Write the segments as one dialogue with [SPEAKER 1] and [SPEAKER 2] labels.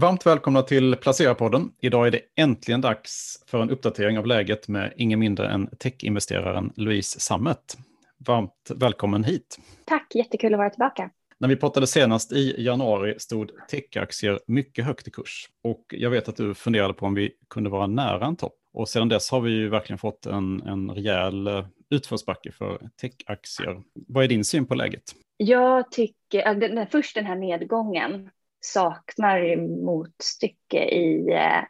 [SPEAKER 1] Varmt välkomna till Placera-podden. Idag är det äntligen dags för en uppdatering av läget med ingen mindre än techinvesteraren Louise Sammet. Varmt välkommen hit.
[SPEAKER 2] Tack, jättekul att vara tillbaka.
[SPEAKER 1] När vi pratade senast i januari stod techaktier mycket högt i kurs. Och jag vet att du funderade på om vi kunde vara nära en topp. Och sedan dess har vi ju verkligen fått en, en rejäl eh, utförsbacke för techaktier. Vad är din syn på läget?
[SPEAKER 2] Jag tycker, först den här nedgången saknar motstycke i eh,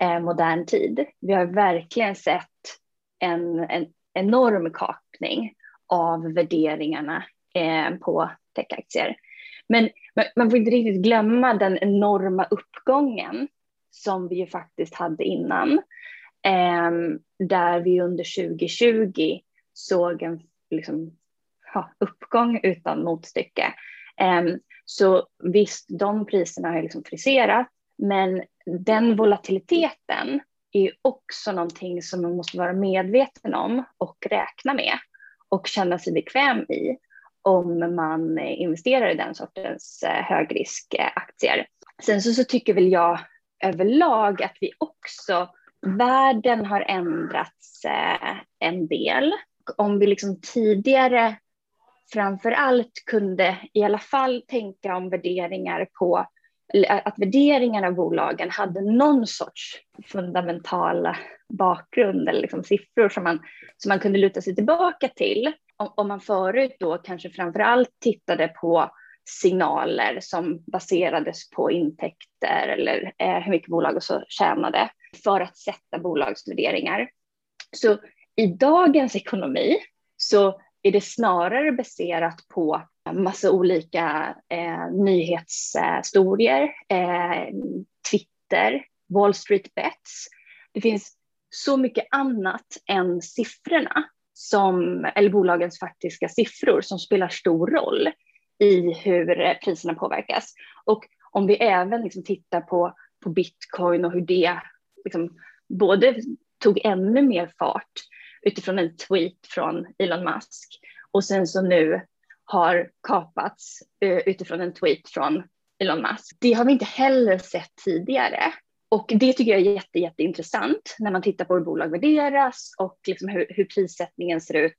[SPEAKER 2] eh, modern tid. Vi har verkligen sett en, en enorm kapning av värderingarna eh, på techaktier. Men man får inte riktigt glömma den enorma uppgången som vi ju faktiskt hade innan. Eh, där vi under 2020 såg en liksom, ha, uppgång utan motstycke. Eh, så visst, de priserna har liksom friserat, men den volatiliteten är också någonting som man måste vara medveten om och räkna med och känna sig bekväm i om man investerar i den sortens eh, högriskaktier. Sen så, så tycker väl jag överlag att vi också, världen har ändrats eh, en del. Om vi liksom tidigare framför allt kunde i alla fall tänka om värderingar på att värderingarna av bolagen hade någon sorts fundamentala bakgrund eller liksom siffror som man, som man kunde luta sig tillbaka till. Om, om man förut då kanske framför allt tittade på signaler som baserades på intäkter eller eh, hur mycket bolag så tjänade för att sätta bolagsvärderingar. Så i dagens ekonomi så är det snarare baserat på massa olika eh, nyhetshistorier, eh, Twitter, Wall Street Bets. Det finns så mycket annat än siffrorna, som, eller bolagens faktiska siffror, som spelar stor roll i hur priserna påverkas. Och om vi även liksom tittar på, på bitcoin och hur det liksom både tog ännu mer fart utifrån en tweet från Elon Musk och sen så nu har kapats eh, utifrån en tweet från Elon Musk. Det har vi inte heller sett tidigare. Och det tycker jag är jätte, jätteintressant när man tittar på hur bolag värderas och liksom hur, hur prissättningen ser ut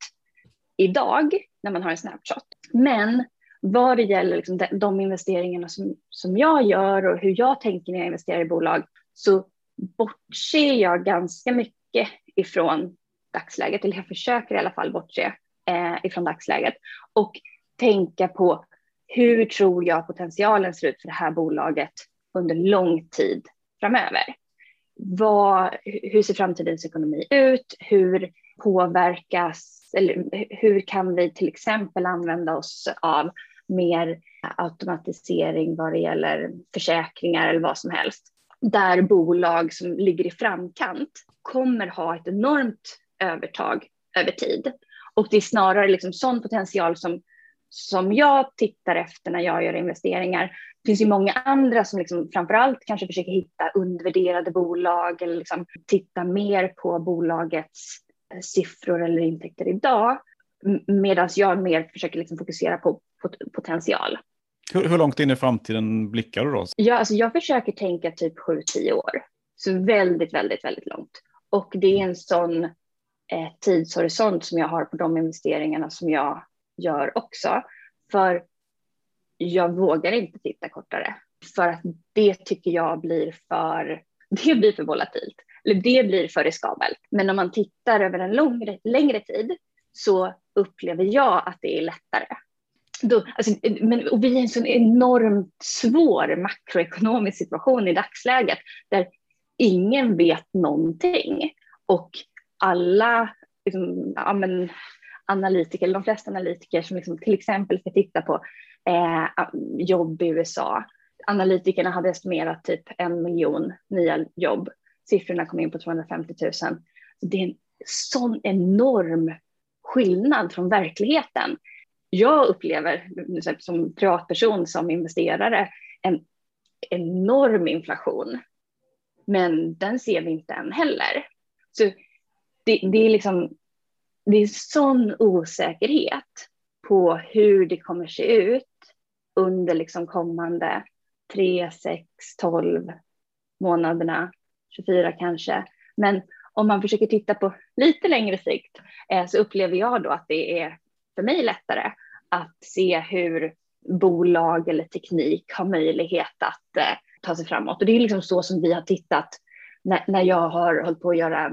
[SPEAKER 2] idag när man har en snapshot. Men vad det gäller liksom de, de investeringarna som, som jag gör och hur jag tänker när jag investerar i bolag så bortser jag ganska mycket ifrån dagsläget, eller jag försöker i alla fall bortse eh, ifrån dagsläget och tänka på hur tror jag potentialen ser ut för det här bolaget under lång tid framöver. Vad, hur ser framtidens ekonomi ut? Hur påverkas, eller hur kan vi till exempel använda oss av mer automatisering vad det gäller försäkringar eller vad som helst. Där bolag som ligger i framkant kommer ha ett enormt övertag över tid. Och det är snarare liksom sån potential som, som jag tittar efter när jag gör investeringar. Det finns ju många andra som liksom framförallt kanske försöker hitta undervärderade bolag eller liksom titta mer på bolagets eh, siffror eller intäkter idag. Medan jag mer försöker liksom fokusera på, på potential.
[SPEAKER 1] Hur, hur, långt in i framtiden blickar du då?
[SPEAKER 2] Ja, alltså jag försöker tänka typ 7-10 år. Så väldigt, väldigt, väldigt långt. Och det är en sån eh, tidshorisont som jag har på de investeringarna som jag gör också. För jag vågar inte titta kortare för att det tycker jag blir för, det blir för volatilt. Eller det blir för riskabelt. Men om man tittar över en lång, längre tid så upplever jag att det är lättare. Då, alltså, men, och vi är i en sån enormt svår makroekonomisk situation i dagsläget där ingen vet någonting. Och alla liksom, ja, men, analytiker, de flesta analytiker som liksom till exempel ska titta på eh, jobb i USA. Analytikerna hade estimerat typ en miljon nya jobb. Siffrorna kom in på 250 000. Det är en sån enorm skillnad från verkligheten. Jag upplever liksom, som privatperson, som investerare, en enorm inflation. Men den ser vi inte än heller. Så det, det, är liksom, det är sån osäkerhet på hur det kommer se ut under liksom kommande 3, 6, 12 månaderna, 24 kanske. Men om man försöker titta på lite längre sikt eh, så upplever jag då att det är för mig lättare att se hur bolag eller teknik har möjlighet att eh, ta sig framåt. Och det är liksom så som vi har tittat när, när jag har hållit på att göra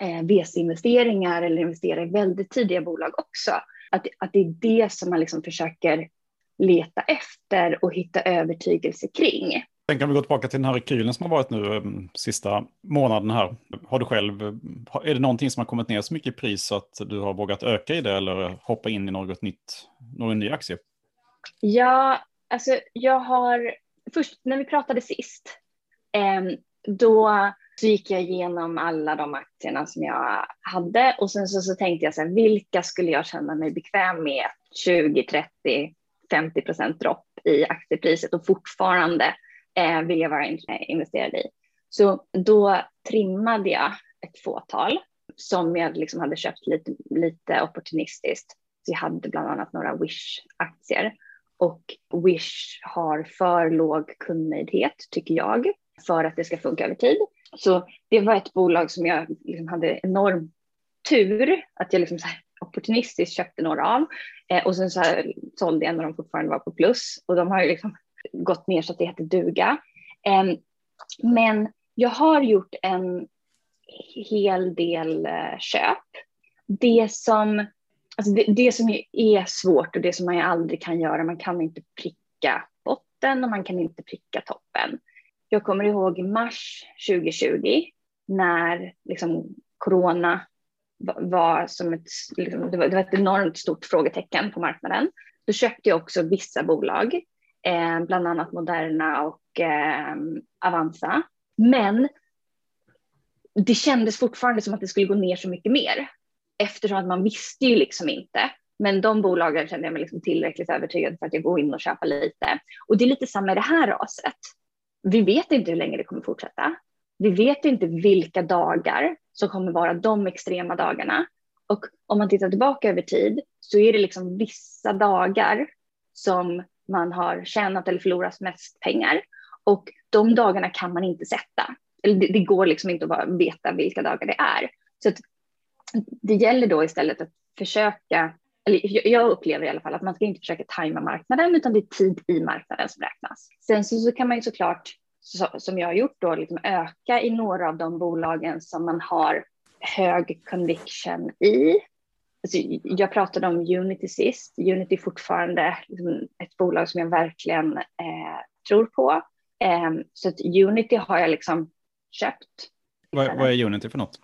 [SPEAKER 2] VC-investeringar eller investera i väldigt tidiga bolag också. Att, att det är det som man liksom försöker leta efter och hitta övertygelse kring.
[SPEAKER 1] Sen kan vi gå tillbaka till den här rekylen som har varit nu um, sista månaden här. Har du själv, är det någonting som har kommit ner så mycket i pris att du har vågat öka i det eller hoppa in i något nytt, någon ny aktie?
[SPEAKER 2] Ja, alltså jag har, först när vi pratade sist, eh, då så gick jag igenom alla de aktierna som jag hade och sen så, så tänkte jag så här, vilka skulle jag känna mig bekväm med 20, 30, 50 procent dropp i aktiepriset och fortfarande eh, vill jag vara eh, investerad i. Så då trimmade jag ett fåtal som jag liksom hade köpt lite, lite opportunistiskt. Så jag hade bland annat några Wish-aktier och Wish har för låg kundnöjdhet tycker jag för att det ska funka över tid. Så det var ett bolag som jag liksom hade enorm tur att jag liksom så opportunistiskt köpte några av eh, och sen så här sålde jag när de fortfarande var på plus och de har ju liksom gått ner så att det heter duga. Eh, men jag har gjort en hel del eh, köp. Det som, alltså det, det, som är svårt och det som man aldrig kan göra, man kan inte pricka botten och man kan inte pricka toppen. Jag kommer ihåg mars 2020 när liksom corona var som ett, liksom, det, var, det var ett enormt stort frågetecken på marknaden. Då köpte jag också vissa bolag, eh, bland annat Moderna och eh, Avanza. Men det kändes fortfarande som att det skulle gå ner så mycket mer eftersom att man visste ju liksom inte. Men de bolagen kände jag mig liksom tillräckligt övertygad för att jag går in och köpa lite. Och det är lite samma i det här raset. Vi vet inte hur länge det kommer fortsätta. Vi vet inte vilka dagar som kommer vara de extrema dagarna. Och om man tittar tillbaka över tid så är det liksom vissa dagar som man har tjänat eller förlorat mest pengar. Och de dagarna kan man inte sätta. Eller det, det går liksom inte att veta vilka dagar det är. Så det gäller då istället att försöka, eller jag upplever i alla fall att man ska inte försöka tajma marknaden utan det är tid i marknaden som räknas. Sen så, så kan man ju såklart så, som jag har gjort då, liksom öka i några av de bolagen som man har hög conviction i. Alltså, jag pratade om Unity sist. Unity är fortfarande liksom ett bolag som jag verkligen eh, tror på. Eh, så att Unity har jag liksom köpt.
[SPEAKER 1] Vad, vad är Unity för något?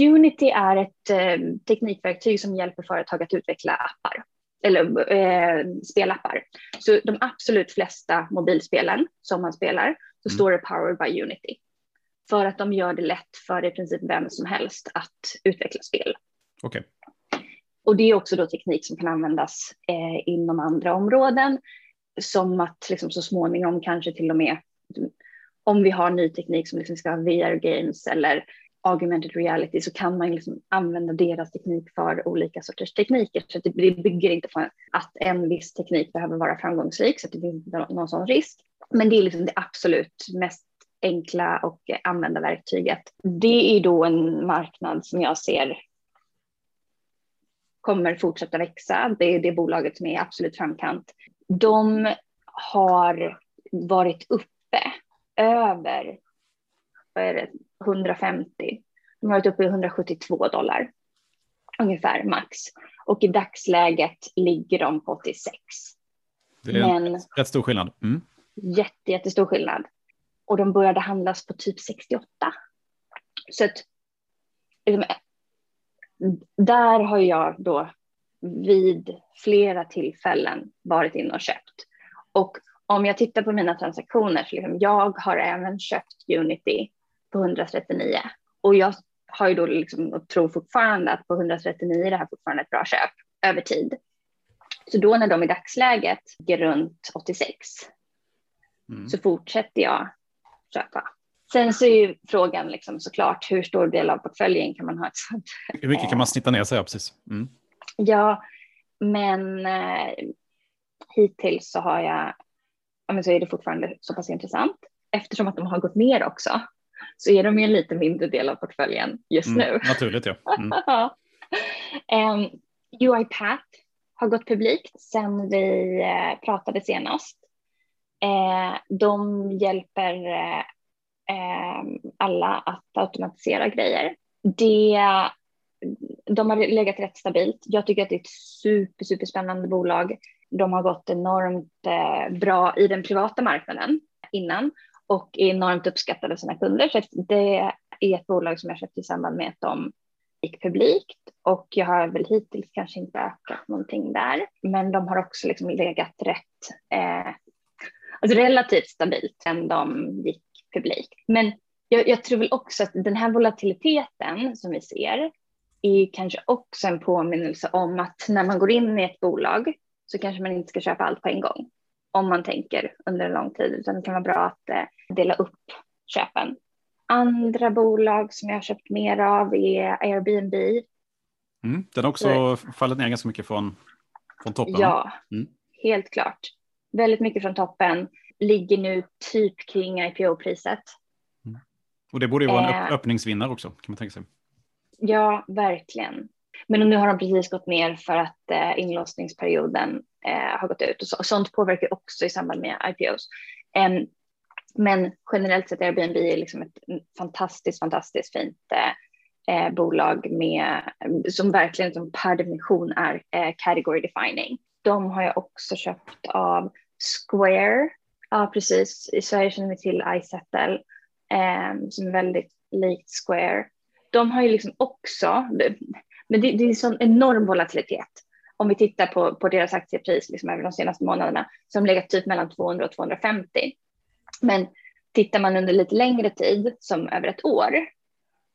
[SPEAKER 2] Unity är ett eh, teknikverktyg som hjälper företag att utveckla appar eller eh, spelappar. Så de absolut flesta mobilspelen som man spelar så mm. står det Powered by Unity. För att de gör det lätt för i princip vem som helst att utveckla spel.
[SPEAKER 1] Okay.
[SPEAKER 2] Och det är också då teknik som kan användas eh, inom andra områden. Som att liksom så småningom kanske till och med om vi har ny teknik som liksom ska ha VR-games eller augmented reality så kan man liksom använda deras teknik för olika sorters tekniker. Så det, bygger inte på att en viss teknik behöver vara framgångsrik så att det finns inte någon sån risk. Men det är liksom det absolut mest enkla och använda verktyget. Det är då en marknad som jag ser kommer fortsätta växa. Det är det bolaget som är absolut framkant. De har varit uppe över vad är det, 150. De har varit uppe i 172 dollar ungefär max. Och i dagsläget ligger de på 86.
[SPEAKER 1] Det är en Men, rätt stor skillnad. Mm.
[SPEAKER 2] Jätte, jättestor skillnad. Och de började handlas på typ 68. Så att liksom, där har jag då vid flera tillfällen varit inne och köpt. Och om jag tittar på mina transaktioner, så liksom, jag har även köpt Unity på 139 och jag har ju då liksom och tror fortfarande att på 139 är det här fortfarande ett bra köp över tid. Så då när de i dagsläget ligger runt 86 mm. så fortsätter jag köpa. Sen så är ju frågan liksom såklart hur stor del av portföljen kan man ha ett sånt.
[SPEAKER 1] Hur mycket kan man snitta ner sig? Precis.
[SPEAKER 2] Mm. Ja, men eh, hittills så har jag men så är det fortfarande så pass intressant. Eftersom att de har gått ner också så är de ju en lite mindre del av portföljen just
[SPEAKER 1] Mm,
[SPEAKER 2] nu.
[SPEAKER 1] naturligt ja. Mm.
[SPEAKER 2] um, UiPath har gått publikt sedan vi eh, pratade senast. Eh, de hjälper eh, alla att automatisera grejer. Det, de har legat rätt stabilt. Jag tycker att det är ett super, superspännande bolag. De har gått enormt eh, bra i den privata marknaden innan och är enormt uppskattade av sina kunder. Så det är ett bolag som jag köpte i samband med att de gick publikt och jag har väl hittills kanske inte ökat någonting där. Men de har också liksom legat rätt, eh, alltså relativt stabilt sen de gick publikt. Men jag, jag, tror väl också att den här volatiliteten som vi ser är kanske också en påminnelse om att när man går in i ett bolag så kanske man inte ska köpa allt på en gång om man tänker under en lång tid, utan det kan vara bra att eh, dela upp köpen. Andra bolag som jag har köpt mer av är Airbnb.
[SPEAKER 1] Mm, den har också fallit ner ganska mycket från, från toppen.
[SPEAKER 2] Ja,
[SPEAKER 1] mm.
[SPEAKER 2] helt klart. Väldigt mycket från toppen. Ligger nu typ kring IPO-priset.
[SPEAKER 1] Mm. Och det borde ju vara en eh, öppningsvinnare också, kan man tänka sig.
[SPEAKER 2] Ja, verkligen. Men nu har de precis gått ner för att eh, inlåsningsperioden eh, har gått ut och, så, och sånt påverkar också i samband med IPOs. Um, men generellt sett Airbnb är liksom ett fantastiskt, fantastiskt fint eh, eh, bolag med, som verkligen som per definition är eh, category defining. De har jag också köpt av Square. Ja, precis. I Sverige känner vi till iSettle eh, som är väldigt likt Square. De har ju liksom också, men det, det är en sån enorm volatilitet. Om vi tittar på, på deras aktiepris liksom över de senaste månaderna som legat typ mellan 200 och 250. Men tittar man under lite längre tid, som över ett år,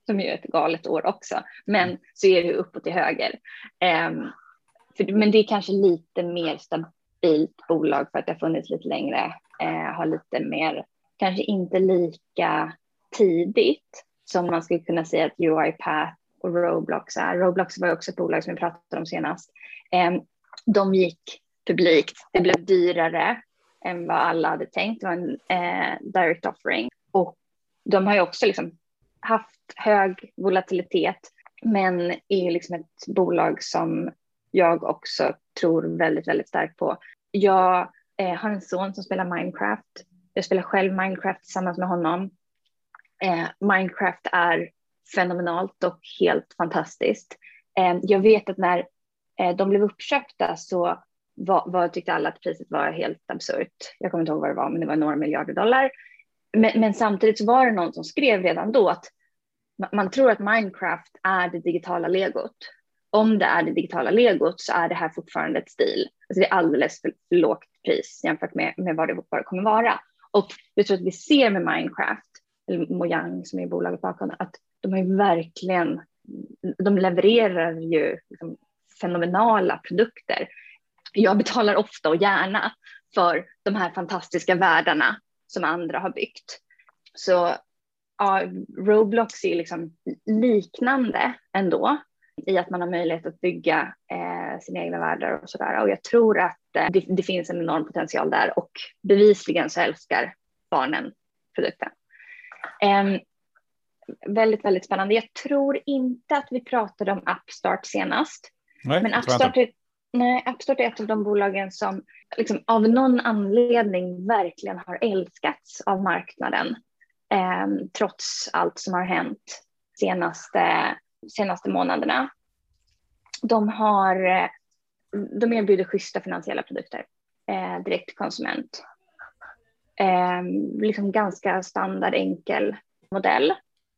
[SPEAKER 2] som är ett galet år också, men så är det uppåt till höger. Um, för, men det är kanske lite mer stabilt bolag för att det har funnits lite längre, uh, har lite mer, kanske inte lika tidigt som man skulle kunna säga att UiPath och Roblox är. Roblox var också ett bolag som vi pratade om senast. Ehm, de gick publikt, det blev dyrare än vad alla hade tänkt. Det var en eh, direct offering. Och de har ju också liksom haft hög volatilitet men är liksom ett bolag som jag också tror väldigt, väldigt starkt på. Jag eh, har en son som spelar Minecraft. Jag spelar själv Minecraft tillsammans med honom. Eh, Minecraft är fenomenalt och helt fantastiskt. Eh, jag vet att när Eh, de blev uppköpta så var, var, tyckte alla att priset var helt absurt? Jag kommer inte ihåg vad det var, men det var några miljarder dollar. Men, men samtidigt så var det någon som skrev redan då att man tror att Minecraft är det digitala legot. Om det är det digitala legot så är det här fortfarande ett stil. Alltså det är alldeles för lågt pris jämfört med, med vad, det, vad det kommer vara. Och jag tror att vi ser med Minecraft, eller Mojang som är bolaget bakom, att de är verkligen, de levererar ju liksom fenomenala produkter jag betalar ofta och gärna för de här fantastiska världarna som andra har byggt. Så ja, Roblox är liksom liknande ändå i att man har möjlighet att bygga eh, sina egna världar och sådär. Och jag tror att eh, det, det, finns en enorm potential där och bevisligen så älskar barnen produkten. Eh, väldigt, väldigt spännande. Jag tror inte att vi pratade om Upstart senast.
[SPEAKER 1] Nej,
[SPEAKER 2] men Upstart är Nej, Appstart är ett av de bolagen som liksom, av någon anledning verkligen har älskats av marknaden eh, trots allt som har hänt senaste, senaste månaderna. De, har, eh, de erbjuder schyssta finansiella produkter eh, direkt till konsument. Eh, liksom ganska standard enkel modell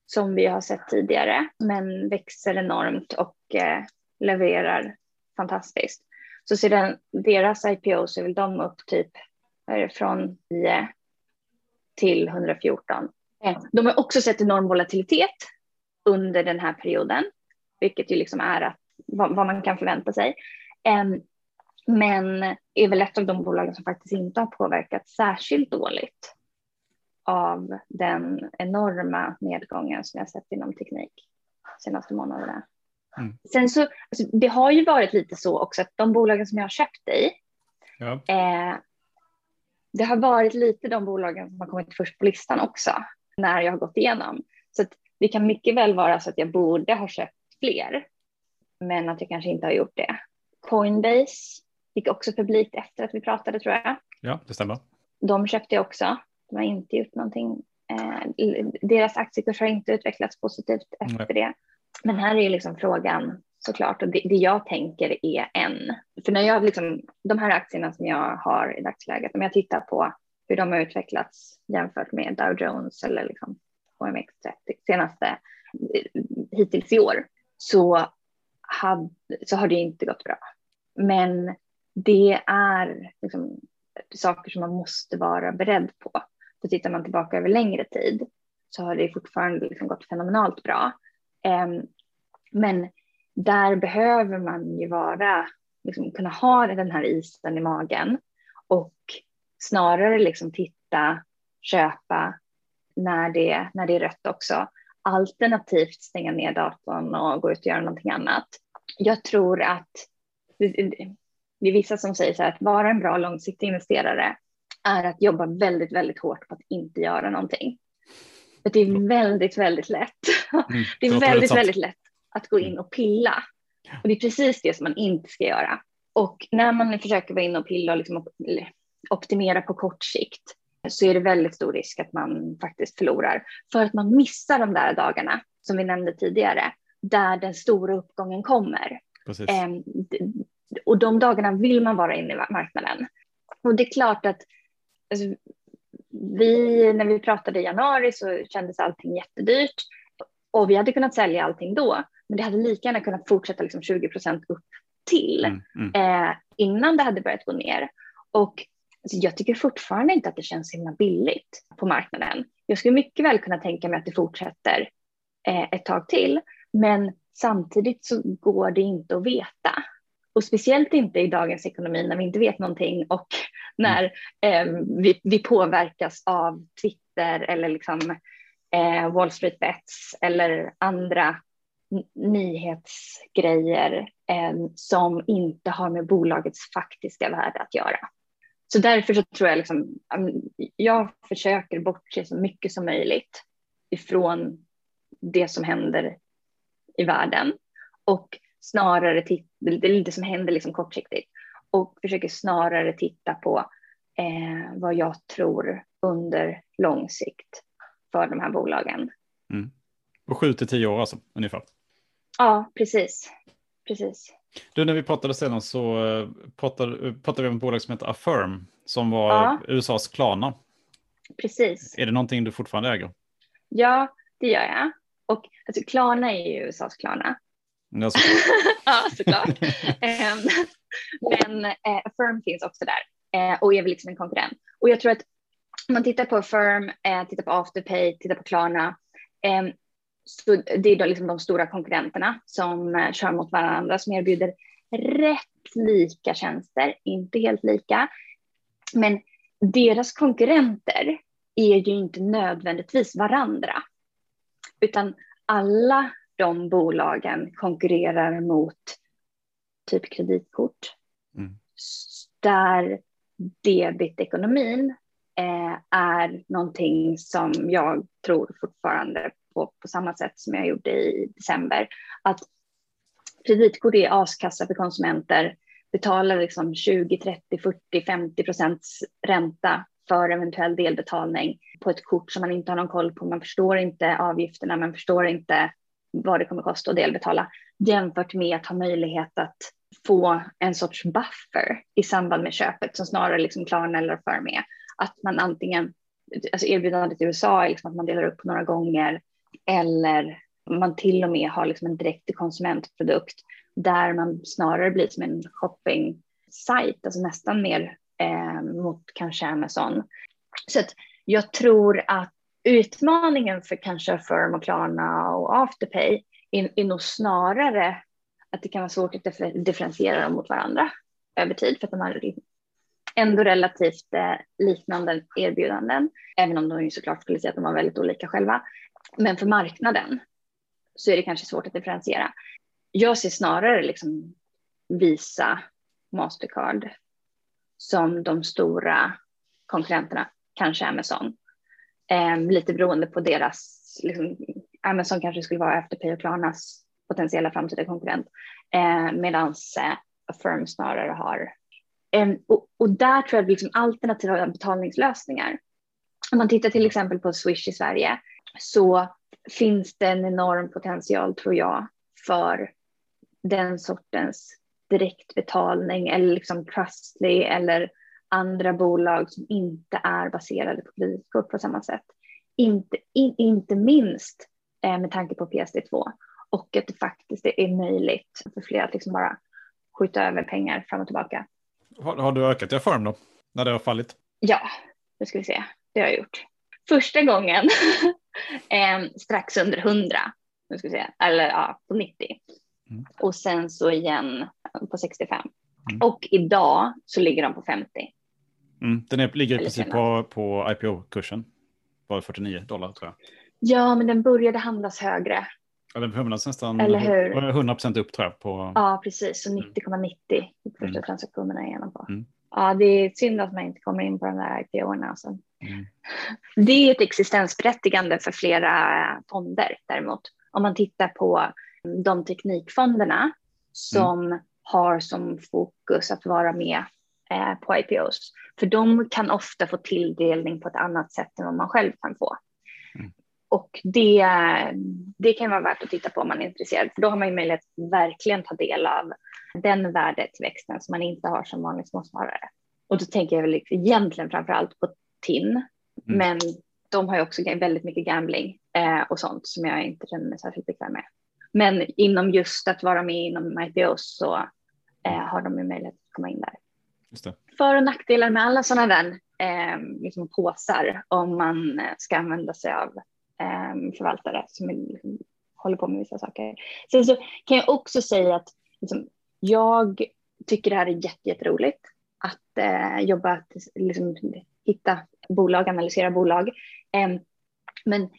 [SPEAKER 2] som vi har sett tidigare men växer enormt och eh, levererar fantastiskt. Så sedan deras IPO så vill de upp typ från 10 till 114. Eh, de har också sett enorm volatilitet under den här perioden, vilket ju liksom är att, vad, vad man kan förvänta sig. Men är väl ett av de bolagen som faktiskt inte har påverkats särskilt dåligt av den enorma nedgången som jag sett inom teknik senaste månaderna. Mm. Sen så, alltså, det har ju varit lite så också att de bolagen som jag har köpt i, ja. eh, det har varit lite de bolagen som har kommit först på listan också när jag har gått igenom. Så att det kan mycket väl vara så att jag borde ha köpt fler, men att jag kanske inte har gjort det. Coinbase gick också publikt efter att vi pratade tror jag.
[SPEAKER 1] Ja, det stämmer.
[SPEAKER 2] De köpte jag också. De har inte gjort någonting. Eh, deras aktiekurs har inte utvecklats positivt efter Nej. det. Men här är ju liksom frågan såklart och det, det, jag tänker är en. För när jag liksom, de här aktierna som jag har i dagsläget, om jag tittar på hur de har utvecklats jämfört med Dow Jones eller liksom OMX30 senaste hittills i år så, had, så har det inte gått bra. Men det är liksom saker som man måste vara beredd på. För tittar man tillbaka över längre tid så har det fortfarande liksom gått fenomenalt bra. Men där behöver man ju vara, liksom, kunna ha den här isen i magen och snarare liksom titta, köpa när det, när det är rött också. Alternativt stänga ner datorn och gå ut och göra någonting annat. Jag tror att det är vissa som säger så här att vara en bra långsiktig investerare är att jobba väldigt, väldigt hårt på att inte göra någonting. För det är väldigt, väldigt lätt. Mm, det är väldigt, väldigt lätt att gå in mm. och pilla. Och det är precis det som man inte ska göra. Och när man försöker vara inne och pilla och liksom optimera på kort sikt så är det väldigt stor risk att man faktiskt förlorar för att man missar de där dagarna som vi nämnde tidigare där den stora uppgången kommer. Ehm, och de dagarna vill man vara inne i marknaden. Och det är klart att alltså, vi, när vi pratade i januari så kändes allting jättedyrt och vi hade kunnat sälja allting då, men det hade lika gärna kunnat fortsätta liksom 20 procent upp till mm, mm. Eh, innan det hade börjat gå ner. Och alltså, jag tycker fortfarande inte att det känns himla billigt på marknaden. Jag skulle mycket väl kunna tänka mig att det fortsätter eh, ett tag till, men samtidigt så går det inte att veta. Och speciellt inte i dagens ekonomi när vi inte vet någonting och när eh, vi, vi, påverkas av Twitter eller liksom, eh, Wall Street Bets eller andra nyhetsgrejer eh, som inte har med bolagets faktiska värde att göra. Så därför så tror jag liksom, jag försöker bortse så mycket som möjligt ifrån det som händer i världen och snarare titta, det är det som händer liksom kortsiktigt och försöker snarare titta på eh, vad jag tror under lång sikt för de här bolagen.
[SPEAKER 1] Mm. Och sju till tio år alltså, ungefär?
[SPEAKER 2] Ja, precis. precis.
[SPEAKER 1] Du, när vi pratade senast så eh, pratade, pratade vi om ett bolag som heter Affirm som var ja. USAs Klarna.
[SPEAKER 2] Precis.
[SPEAKER 1] Är det någonting du fortfarande äger?
[SPEAKER 2] Ja, det gör jag. Och alltså, Klarna är ju USAs Klarna.
[SPEAKER 1] Ja, såklart.
[SPEAKER 2] ja, såklart. Ehm, men eh, Affirm finns också där eh, och är väl liksom en konkurrent. Och jag tror att om man tittar på Affirm, eh, tittar på Afterpay, tittar på Klarna, ehm, så det är då liksom de stora konkurrenterna som eh, kör mot varandra som erbjuder rätt lika tjänster, inte helt lika. Men deras konkurrenter är ju inte nödvändigtvis varandra, utan alla de bolagen konkurrerar mot typ kreditkort. Mm. Där debitekonomin eh, är någonting som jag tror fortfarande på, på samma sätt som jag gjorde i december. Att kreditkort är askassa för konsumenter, betalar liksom 20, 30, 40, 50 procents ränta för eventuell delbetalning på ett kort som man inte har någon koll på. Man förstår inte avgifterna, man förstår inte vad det kommer kosta att delbetala jämfört med att ha möjlighet att få en sorts buffer i samband med köpet som snarare liksom Klarna eller för med. Att man antingen, alltså erbjudandet i USA är liksom att man delar upp några gånger eller man till och med har liksom en direkt konsumentprodukt där man snarare blir som en shopping-sajt, alltså nästan mer eh, mot kanske Amazon. Så att jag tror att utmaningen för kanske Affirm och Klarna och Afterpay är, är nog snarare att det kan vara svårt att differentiera dem mot varandra över tid för att de har ändå relativt eh, liknande erbjudanden, även om de ju såklart skulle säga att de var väldigt olika själva. Men för marknaden så är det kanske svårt att differentiera. Jag ser snarare liksom Visa, Mastercard som de stora konkurrenterna, kanske Amazon. Eh, lite beroende på deras, liksom, Amazon kanske skulle vara Afterpay och Klarnas potentiella framtida konkurrent, eh, medan eh, Affirm snarare har eh, och, och, där tror jag liksom alternativa betalningslösningar. Om man tittar till exempel på Swish i Sverige så finns det en enorm potential tror jag för den sortens direktbetalning eller liksom Trustly eller andra bolag som inte är baserade på kreditkort på samma sätt. Inte, in, inte minst eh, med tanke på PSD2 och att det faktiskt är möjligt för fler att liksom bara skjuta över pengar fram och tillbaka.
[SPEAKER 1] Har, har du ökat i form då, när det har fallit?
[SPEAKER 2] Ja, det ska vi se. Det har jag gjort. Första gången eh, strax under 100, nu ska vi se, eller ja, på 90. Mm. Och sen så igen på 65. Mm. Och idag så ligger de på 50.
[SPEAKER 1] Mm. Den är, ligger i princip på, på IPO-kursen. Var 49 dollar tror jag.
[SPEAKER 2] Ja, men den började handlas högre.
[SPEAKER 1] Ja, den handlas nästan
[SPEAKER 2] Eller hur?
[SPEAKER 1] 100 procent upp tror jag. På...
[SPEAKER 2] Ja, precis. Så 90,90 mm. första mm. transaktionerna igenom på. Mm. Ja, det är synd att man inte kommer in på de där IPO-erna. Alltså. Mm. Det är ett existensberättigande för flera fonder däremot. Om man tittar på de teknikfonderna som mm. har som fokus att vara med eh, på IPOs. För de kan ofta få tilldelning på ett annat sätt än vad man själv kan få. Mm. Och det, det kan vara värt att titta på om man är intresserad, för då har man ju möjlighet att verkligen ta del av den värdetillväxten som man inte har som vanlig småsparare. Och då tänker jag väl egentligen framför allt på TIN, mm. men de har ju också väldigt mycket gambling eh, och sånt som jag inte känner mig särskilt bekväm med. Men inom just att vara med inom IPOs så eh, har de ju möjlighet att komma in där. För och nackdelar med alla sådana där eh, liksom påsar om man eh, ska använda sig av eh, förvaltare som liksom, håller på med vissa saker. Sen så kan jag också säga att liksom, jag tycker det här är jätteroligt att eh, jobba, att liksom, hitta bolag, analysera bolag. Eh, men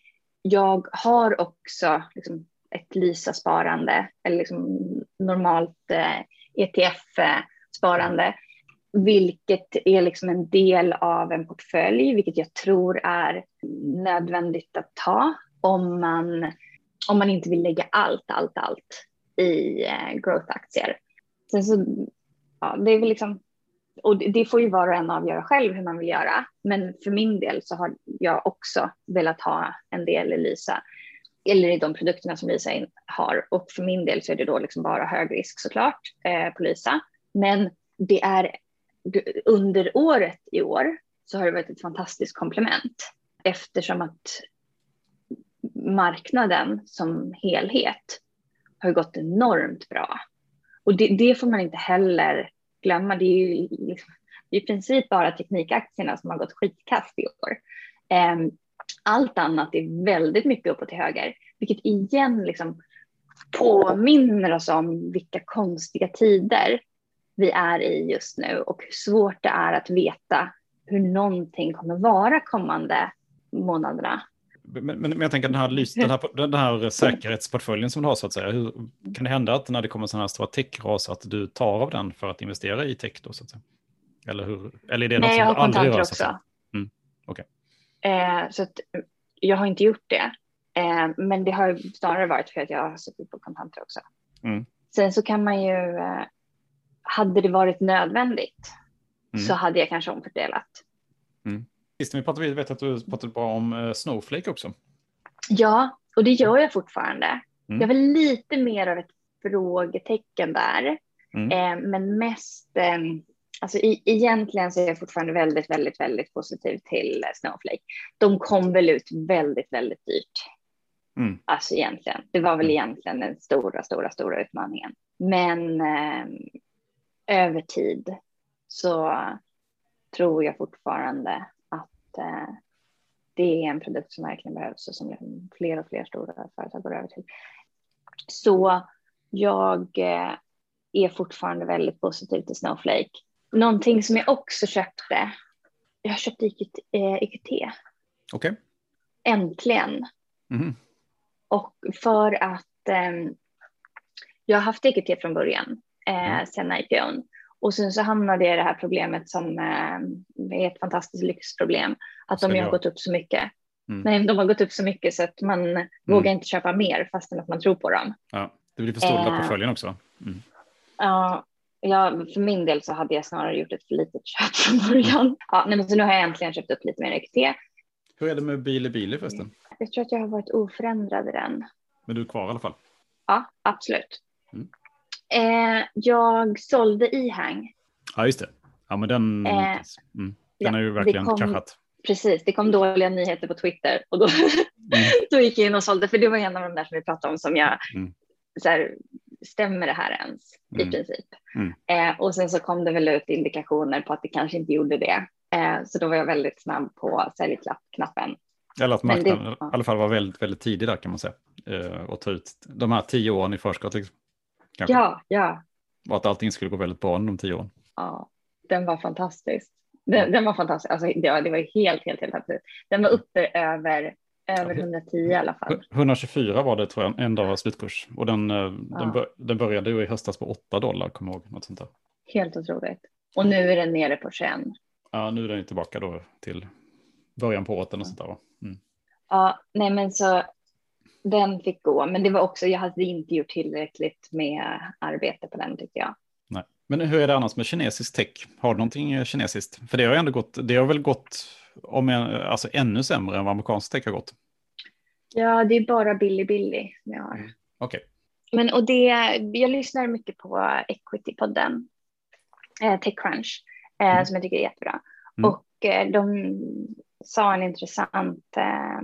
[SPEAKER 2] jag har också liksom, ett LISA-sparande eller liksom normalt eh, ETF-sparande, eh, vilket är liksom en del av en portfölj, vilket jag tror är nödvändigt att ta om man, om man inte vill lägga allt, allt, allt i eh, growth-aktier. Sen så, ja, det är väl liksom, och det får ju var och en avgöra själv hur man vill göra. Men för min del så har jag också velat ha en del i Lysa eller i de produkterna som Lysa har. Och för min del så är det då liksom bara hög risk såklart eh, på Lysa. Men det är under året i år så har det varit ett fantastiskt komplement eftersom att marknaden som helhet har gått enormt bra. Och det, det får man inte heller glömma. Det är ju liksom, i princip bara teknikaktierna som har gått skitkast i år. Ehm, allt annat är väldigt mycket uppåt till höger, vilket igen liksom påminner oss om vilka konstiga tider vi är i just nu och hur svårt det är att veta hur någonting kommer vara kommande månaderna.
[SPEAKER 1] Men, men, men jag tänker den här, den, här, den här säkerhetsportföljen som du har så att säga, hur kan det hända att när det kommer sådana här stora techras att du tar av den för att investera i tech då så att säga? Eller, hur, eller är det
[SPEAKER 2] Nej,
[SPEAKER 1] något
[SPEAKER 2] som du aldrig gör? också. Mm,
[SPEAKER 1] okay.
[SPEAKER 2] eh, så att, jag har inte gjort det. Eh, men det har snarare varit för att jag har suttit på kontanter också. Mm. Sen så kan man ju, eh, hade det varit nödvändigt mm. så hade jag kanske omfördelat.
[SPEAKER 1] Mm. Sist vi pratade, vet att du pratade bra om eh, Snowflake också.
[SPEAKER 2] Ja, och det gör jag fortfarande. Mm. Jag var lite mer av ett frågetecken där. Mm. Eh, men mest, eh, alltså i, egentligen så är jag fortfarande väldigt, väldigt, väldigt positiv till Snowflake. De kom väl ut väldigt, väldigt dyrt. Mm. Alltså egentligen, det var väl mm. egentligen den stora, stora, stora utmaningen. Men eh, över tid så tror jag fortfarande eh, det är en produkt som verkligen behövs och som fler och fler stora företag går över till. Så jag eh, är fortfarande väldigt positiv till Snowflake. Någonting som jag också köpte, jag köpte EQT. Eh,
[SPEAKER 1] Okej. Okay.
[SPEAKER 2] Äntligen. Mm. Och för att eh, jag har haft EQT från början, eh, mm. sen IPOn. Och sen så hamnade jag i det här problemet som eh, är ett fantastiskt lyxproblem. Att de har gått upp så mycket. Mm. Nej, de har gått upp så mycket så att man mm. vågar inte köpa mer fastän att man tror på dem.
[SPEAKER 1] Ja, det blir för stor eh, portföljen också. Mm.
[SPEAKER 2] Ja, ja, för min del så hade jag snarare gjort ett för litet köp från början. Ja, nej, men så nu har jag äntligen köpt upp lite mer XT.
[SPEAKER 1] Hur är det med Bilibili förresten?
[SPEAKER 2] Jag tror att jag har varit oförändrad i den.
[SPEAKER 1] Men du är kvar i alla fall?
[SPEAKER 2] Ja, absolut. Mm. Eh, jag sålde e-hang.
[SPEAKER 1] Ja, just det. Ja, men den, eh, mm, den ja, är ju verkligen kom, kraschat.
[SPEAKER 2] Precis, det kom dåliga nyheter på Twitter och då, mm. då gick jag in och sålde, för det var en av de där som vi pratade om som jag, mm. så här, stämmer det här ens i mm. princip? Mm. Eh, och sen så kom det väl ut indikationer på att det kanske inte gjorde det. Eh, så då var jag väldigt snabb på säljknappen.
[SPEAKER 1] Eller att marknaden det, ja. i alla fall var väldigt, väldigt tidig där kan man säga. Eh, och ta ut de här tio åren i förskott. Liksom.
[SPEAKER 2] Kanske. Ja, ja.
[SPEAKER 1] Och att allting skulle gå väldigt bra under de tio åren.
[SPEAKER 2] Ja, den var fantastisk. Den, den var fantastisk. Alltså, det, det var helt, helt, helt absolut. Den var uppe över, över 110 i alla fall.
[SPEAKER 1] 124 var det tror jag, en dag slutkurs. Och den, eh, ja. den, bör, den började ju i höstas på 8 dollar, kommer jag ihåg. Något sånt där.
[SPEAKER 2] Helt otroligt. Och nu är den nere på 21.
[SPEAKER 1] Ja, nu är den tillbaka då till början på året och sånt där. Mm.
[SPEAKER 2] Ja, nej men så den fick gå, men det var också, jag hade inte gjort tillräckligt med arbete på den tyckte jag.
[SPEAKER 1] Nej. Men hur är det annars med kinesisk tech? Har du någonting kinesiskt? För det har ändå gått, det har väl gått om jag, alltså ännu sämre än vad amerikansk tech har gått?
[SPEAKER 2] Ja, det är bara Billy Billy jag har. Mm.
[SPEAKER 1] Okej. Okay.
[SPEAKER 2] Men och det, jag lyssnar mycket på Equity-podden, eh, Techcrunch, eh, mm. som jag tycker är jättebra. Mm. Och eh, de sa en intressant eh,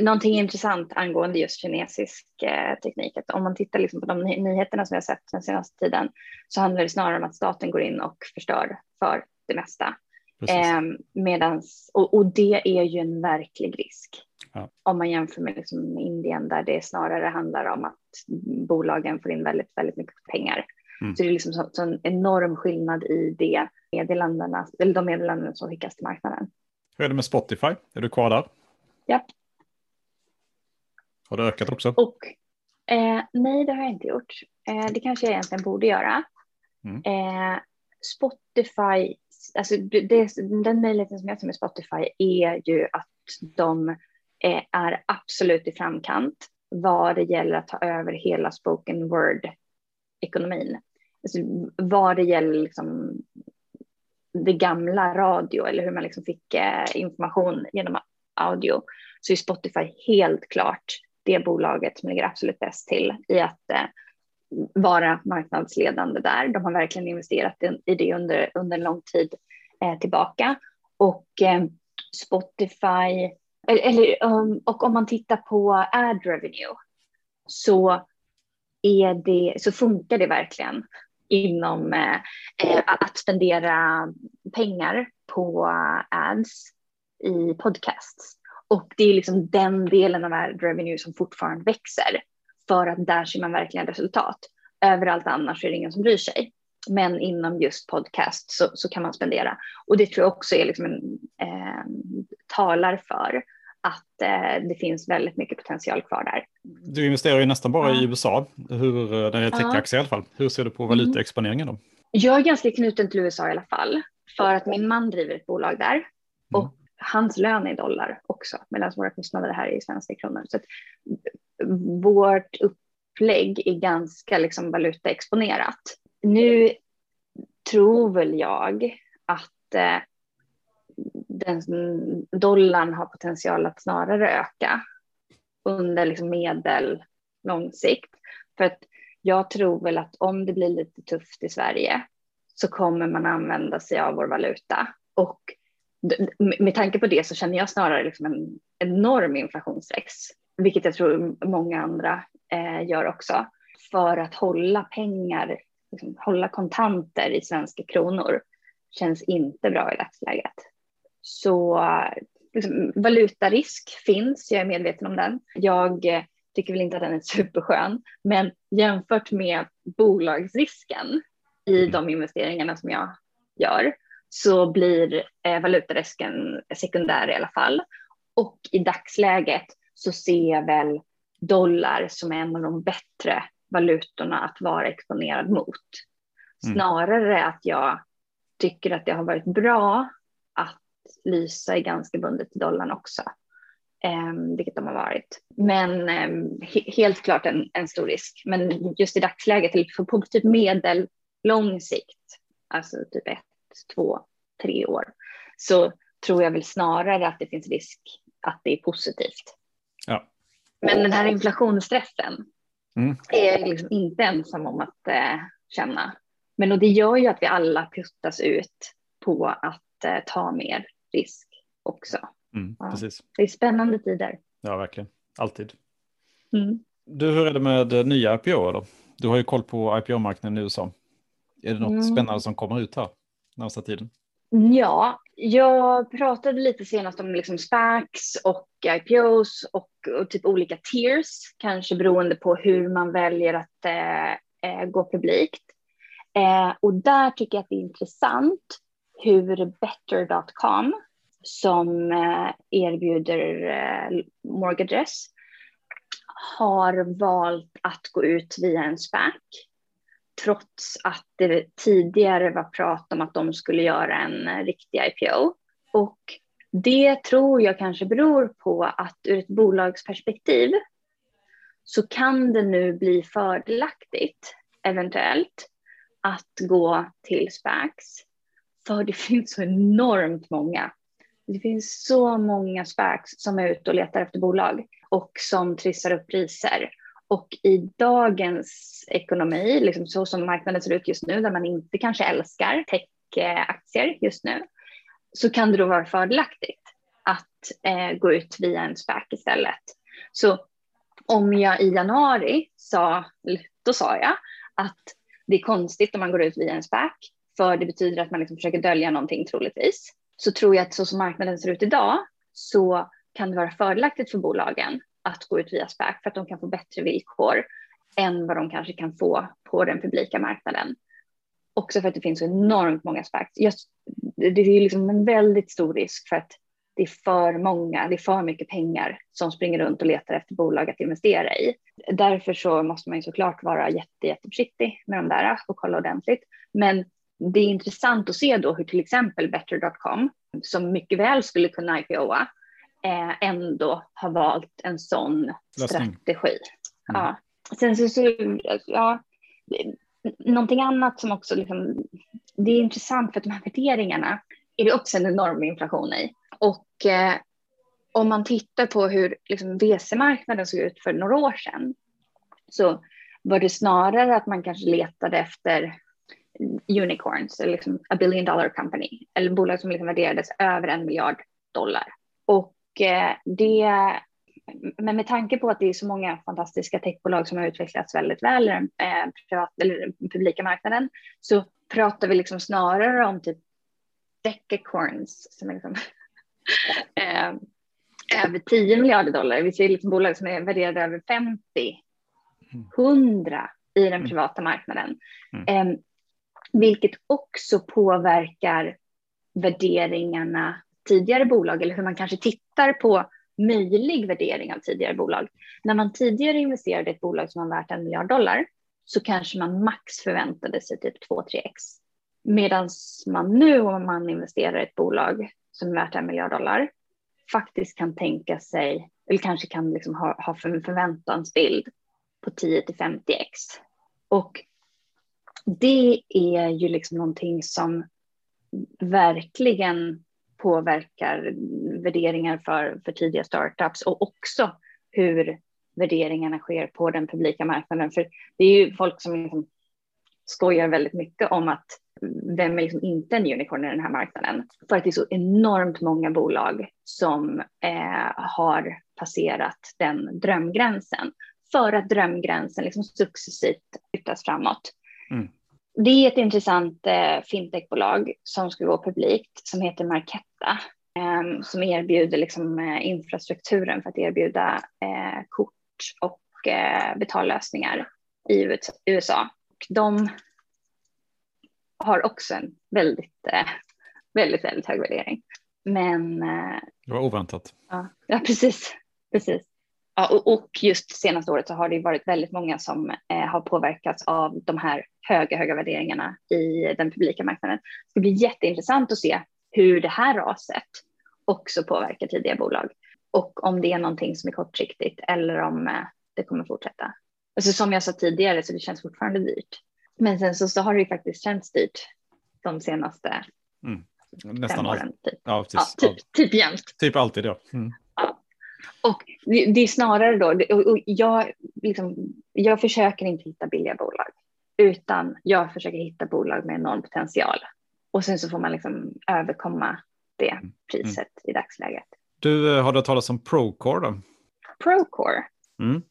[SPEAKER 2] någonting intressant angående just kinesisk eh, teknik. Att om man tittar liksom på de nyheterna som jag sett den senaste tiden så handlar det snarare om att staten går in och förstör för det mesta. Eh, medans, och, och, det är ju en verklig risk. Ja. Om man jämför med liksom Indien där det snarare handlar om att bolagen får in väldigt, väldigt mycket pengar. Mm. Så det är liksom så, så en enorm skillnad i det meddelandena, eller de meddelanden som skickas till marknaden.
[SPEAKER 1] Hur är det med Spotify? Är du kvar där?
[SPEAKER 2] Ja,
[SPEAKER 1] har det ökat också?
[SPEAKER 2] Och, eh, nej, det har jag inte gjort. Eh, det kanske jag egentligen borde göra. Mm. Eh, Spotify, alltså det, den möjligheten som jag ser med Spotify är ju att de eh, är absolut i framkant vad det gäller att ta över hela spoken word-ekonomin. Alltså, vad det gäller liksom det gamla radio eller hur man liksom fick eh, information genom audio så är Spotify helt klart det bolaget som ligger absolut bäst till i att eh, vara marknadsledande där. De har verkligen investerat i det under, under en lång tid eh, tillbaka. Och eh, Spotify, eh, eller, um, och om man tittar på ad revenue så, är det, så funkar det verkligen inom eh, eh att spendera pengar på eh, ads i podcasts. Och det är liksom den delen av ad revenue som fortfarande växer för att där ser man verkligen resultat. Överallt annars är det ingen som bryr sig. Men inom just podcast så, så kan man spendera. Och det tror jag också är liksom en, eh, talar för att eh, det finns väldigt mycket potential kvar där.
[SPEAKER 1] Du investerar ju nästan bara ja. i USA, hur, när det är techaktier ja. i alla fall. Hur ser du på valutaexponeringen då?
[SPEAKER 2] Jag är ganska knuten till USA i alla fall, för att min man driver ett bolag där. Mm. Och hans lön är i dollar också, medan våra kostnader här är i svenska kronor. Så att vårt upplägg är ganska liksom valutaexponerat. Nu tror väl jag att eh, den dollarn har potential att snarare öka under liksom medel lång sikt. För att jag tror väl att om det blir lite tufft i Sverige så kommer man använda sig av vår valuta och med tanke på det så känner jag snarare liksom en enorm inflationsrex, vilket jag tror många andra eh, gör också, för att hålla pengar, liksom, hålla kontanter i svenska kronor känns inte bra i dagsläget. Så liksom, valutarisk finns, jag är medveten om den. Jag eh, tycker väl inte att den är superskön, men jämfört med bolagsrisken i mm. de investeringarna som jag gör så blir eh, valutarisken sekundär i alla fall. Och i dagsläget så ser jag väl dollar som en av de bättre valutorna att vara exponerad mot. Mm. Snarare att jag tycker att det har varit bra att Lysa är ganska bundet till dollarn också. Um, vilket de har varit. Men he helt klart en, en, stor risk. Men just i dagsläget, på, på typ medellång sikt, alltså typ ett, två, tre år, så tror jag väl snarare att det finns risk att det är positivt.
[SPEAKER 1] Ja.
[SPEAKER 2] Men den här inflationsstressen mm. är jag liksom inte ensam om att eh, känna. Men och det gör ju att vi alla puttas ut på att eh, ta mer risk också.
[SPEAKER 1] Mm, ja. precis.
[SPEAKER 2] Det är spännande tider.
[SPEAKER 1] Ja, verkligen. Alltid.
[SPEAKER 2] Mm.
[SPEAKER 1] Du, hur är det med eh, nya IPO då? Du har ju koll på IPO-marknaden i USA. Är det något mm. spännande som kommer ut här närmsta tiden?
[SPEAKER 2] Ja, jag pratade lite senast om liksom SPACs och IPOs och, och, typ olika tiers, kanske beroende på hur man väljer att eh, eh gå publikt. Eh, och där tycker jag att det är intressant hur Better.com som eh, erbjuder eh, mortgages har valt att gå ut via en SPAC trots att det tidigare var prat om att de skulle göra en eh, riktig IPO. Och det tror jag kanske beror på att ur ett bolagsperspektiv så kan det nu bli fördelaktigt, eventuellt, att gå till SPACs. För det finns så enormt många. Det finns så många SPACs som är ute och letar efter bolag och som trissar upp priser. Och i dagens ekonomi, liksom så som marknaden ser ut just nu, där man inte kanske älskar techaktier just nu, så kan det då vara fördelaktigt att eh, gå ut via en SPAC istället. Så om jag i januari sa, då sa jag att det är konstigt om man går ut via en SPAC, för det betyder att man liksom försöker dölja någonting troligtvis. Så tror jag att så som marknaden ser ut idag så kan det vara fördelaktigt för bolagen att gå ut via SPAC för att de kan få bättre villkor än vad de kanske kan få på den publika marknaden. Också för att det finns så enormt många SPACs. Just, det är liksom en väldigt stor risk för att det är för många, det är för mycket pengar som springer runt och letar efter bolag att investera i. Därför så måste man ju såklart vara jätte, jätteförsiktig med de där och kolla ordentligt. Men det är intressant att se då hur till exempel Better.com, som mycket väl skulle kunna IPOa, eh, ändå har valt en sån Lösning. strategi. Mm. Ja. Sen så, så, ja, någonting annat som också liksom, det är intressant för att de här värderingarna är det också en enorm inflation i. Och eh, om man tittar på hur liksom, VC-marknaden såg ut för några år sedan så var det snarare att man kanske letade efter unicorns, eller liksom a billion dollar company, eller bolag som liksom värderades över en miljard dollar. Och det, men med tanke på att det är så många fantastiska techbolag som har utvecklats väldigt väl i den eh, privat, eller den publika marknaden så pratar vi liksom snarare om typ decacorns som är liksom, eh, över 10 miljarder dollar. Vi ser liksom bolag som är värderade över 50, 100 i den mm. privata marknaden. Eh, vilket också påverkar värderingarna tidigare bolag eller hur man kanske tittar på möjlig värdering av tidigare bolag. När man tidigare investerade i ett bolag som var värt en miljard dollar så kanske man max förväntade sig typ 2-3x. Medan man nu om man investerar i ett bolag som är värt en miljard dollar faktiskt kan tänka sig, eller kanske kan liksom ha, ha en förväntansbild på 10-50 x. Och det är ju liksom någonting som verkligen påverkar värderingar för, för tidiga startups och också hur värderingarna sker på den publika marknaden. För det är ju folk som liksom skojar väldigt mycket om att vem är liksom inte en unicorn i den här marknaden? För att det är så enormt många bolag som eh, har passerat den drömgränsen. För att drömgränsen liksom successivt flyttas framåt. Mm. Det är ett intressant eh, fintechbolag som ska gå publikt som heter Marketta eh, som erbjuder liksom, eh, infrastrukturen för att erbjuda eh, kort och eh, betallösningar i USA. Och de har också en väldigt, väldigt, väldigt hög värdering. Men...
[SPEAKER 1] det var oväntat.
[SPEAKER 2] Ja, ja precis. precis. Ja, och, och just senaste året så har det varit väldigt många som eh, har påverkats av de här höga, höga värderingarna i den publika marknaden. Det blir jätteintressant att se hur det här raset också påverkar tidiga bolag och om det är någonting som är kortsiktigt eller om eh, det kommer fortsätta. Alltså som jag sa tidigare så det känns fortfarande dyrt. Men sen så, så har det ju faktiskt känts dyrt de senaste
[SPEAKER 1] Mm. Nästan
[SPEAKER 2] åren. Typ,
[SPEAKER 1] Ja,
[SPEAKER 2] ja, typ, typ jämt.
[SPEAKER 1] Typ alltid ja. Mm.
[SPEAKER 2] Och det, det är snarare då, och jag, liksom, jag försöker inte hitta billiga bolag, utan jag försöker hitta bolag med enorm potential. Och sen så får man liksom överkomma det priset i dagsläget.
[SPEAKER 1] Du, eh, har du hört talas om Procore då?
[SPEAKER 2] Procore?
[SPEAKER 1] Mm.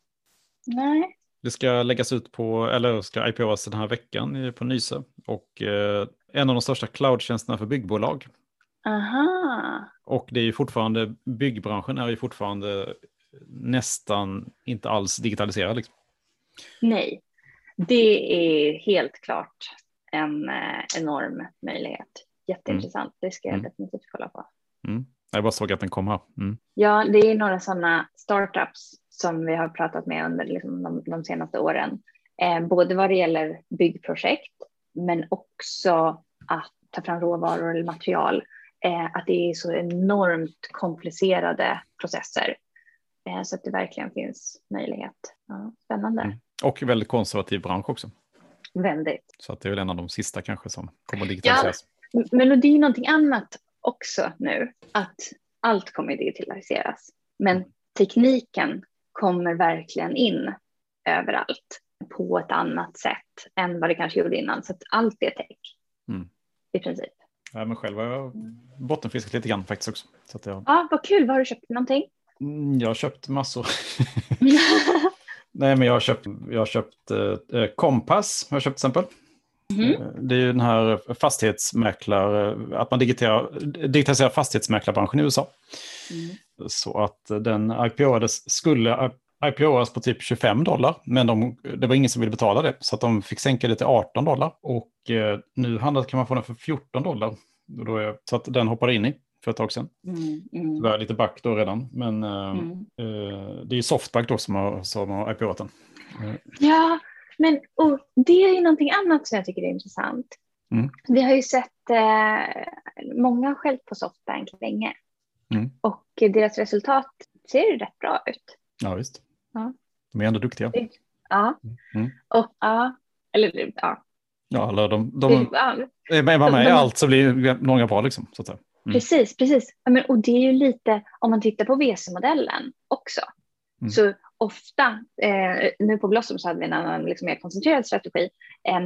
[SPEAKER 2] Nej.
[SPEAKER 1] Det ska läggas ut på, eller ska IPOs den här veckan på Nyse. Och eh, en av de största cloudtjänsterna för byggbolag.
[SPEAKER 2] Aha.
[SPEAKER 1] Och det är ju fortfarande, byggbranschen är ju fortfarande nästan inte alls digitaliserad. Liksom.
[SPEAKER 2] Nej, det är helt klart en eh, enorm möjlighet. Jätteintressant, det ska jag
[SPEAKER 1] Mm.
[SPEAKER 2] definitivt kolla på.
[SPEAKER 1] Mm. Jag bara såg att den kom här. Mm.
[SPEAKER 2] Ja, det är några sådana startups som vi har pratat med under liksom de, de senaste åren. Eh, både vad det gäller byggprojekt, men också att ta fram råvaror eller material. Eh, att det är så enormt komplicerade processer. Eh, så att det verkligen finns möjlighet. Ja, spännande.
[SPEAKER 1] Mm. Och väldigt konservativ bransch också.
[SPEAKER 2] Väldigt.
[SPEAKER 1] Så att det är väl en av de sista kanske som kommer att digitaliseras.
[SPEAKER 2] Men och det är någonting annat också nu, att allt kommer digitaliseras. Men tekniken kommer verkligen in överallt på ett annat sätt än vad det kanske gjorde innan. Så att allt är tech
[SPEAKER 1] Mm.
[SPEAKER 2] i princip.
[SPEAKER 1] Ja, men själv har jag bottenfiskat lite grann faktiskt också. Så att jag,
[SPEAKER 2] Ja, vad kul. Vad har du köpt någonting?
[SPEAKER 1] Mm, jag har köpt massor. Nej, men jag har köpt, jag har köpt eh, eh, Kompass, har jag köpt till exempel. Eh, Det är ju den här fastighetsmäklare, att man digitaliserar fastighetsmäklarbranschen i USA.
[SPEAKER 2] Mm.
[SPEAKER 1] Så att eh, den IPOades, skulle IPOas på typ 25 dollar, men de, det var ingen som ville betala det. Så att de fick sänka det till 18 dollar. Och eh, nu handlar, kan man få den för 14 dollar. Är, så att den hoppade in i för ett tag sedan.
[SPEAKER 2] Mm, mm,
[SPEAKER 1] Tyvärr lite back då redan, men eh,
[SPEAKER 2] mm.
[SPEAKER 1] eh, det är ju Softbank då som har, som har. Eh,
[SPEAKER 2] Ja, men och det är ju någonting annat som jag tycker är intressant.
[SPEAKER 1] Mm.
[SPEAKER 2] Vi har ju sett, eh, många har skällt på Softbank länge.
[SPEAKER 1] Mm.
[SPEAKER 2] Och deras resultat ser rätt bra ut.
[SPEAKER 1] Ja, visst.
[SPEAKER 2] Ja.
[SPEAKER 1] De är ändå duktiga.
[SPEAKER 2] Ja,
[SPEAKER 1] Mm.
[SPEAKER 2] och ja, eller ja.
[SPEAKER 1] Ja, eller de, de
[SPEAKER 2] ja
[SPEAKER 1] är med med i
[SPEAKER 2] de-
[SPEAKER 1] allt så blir några bra liksom. Så att säga. Mm.
[SPEAKER 2] precis, precis. Ja, men, och det är ju lite, om man tittar på VC-modellen också.
[SPEAKER 1] Mm.
[SPEAKER 2] Så ofta, eh, nu på Blossom så hade vi en annan liksom, mer koncentrerad strategi. Eh,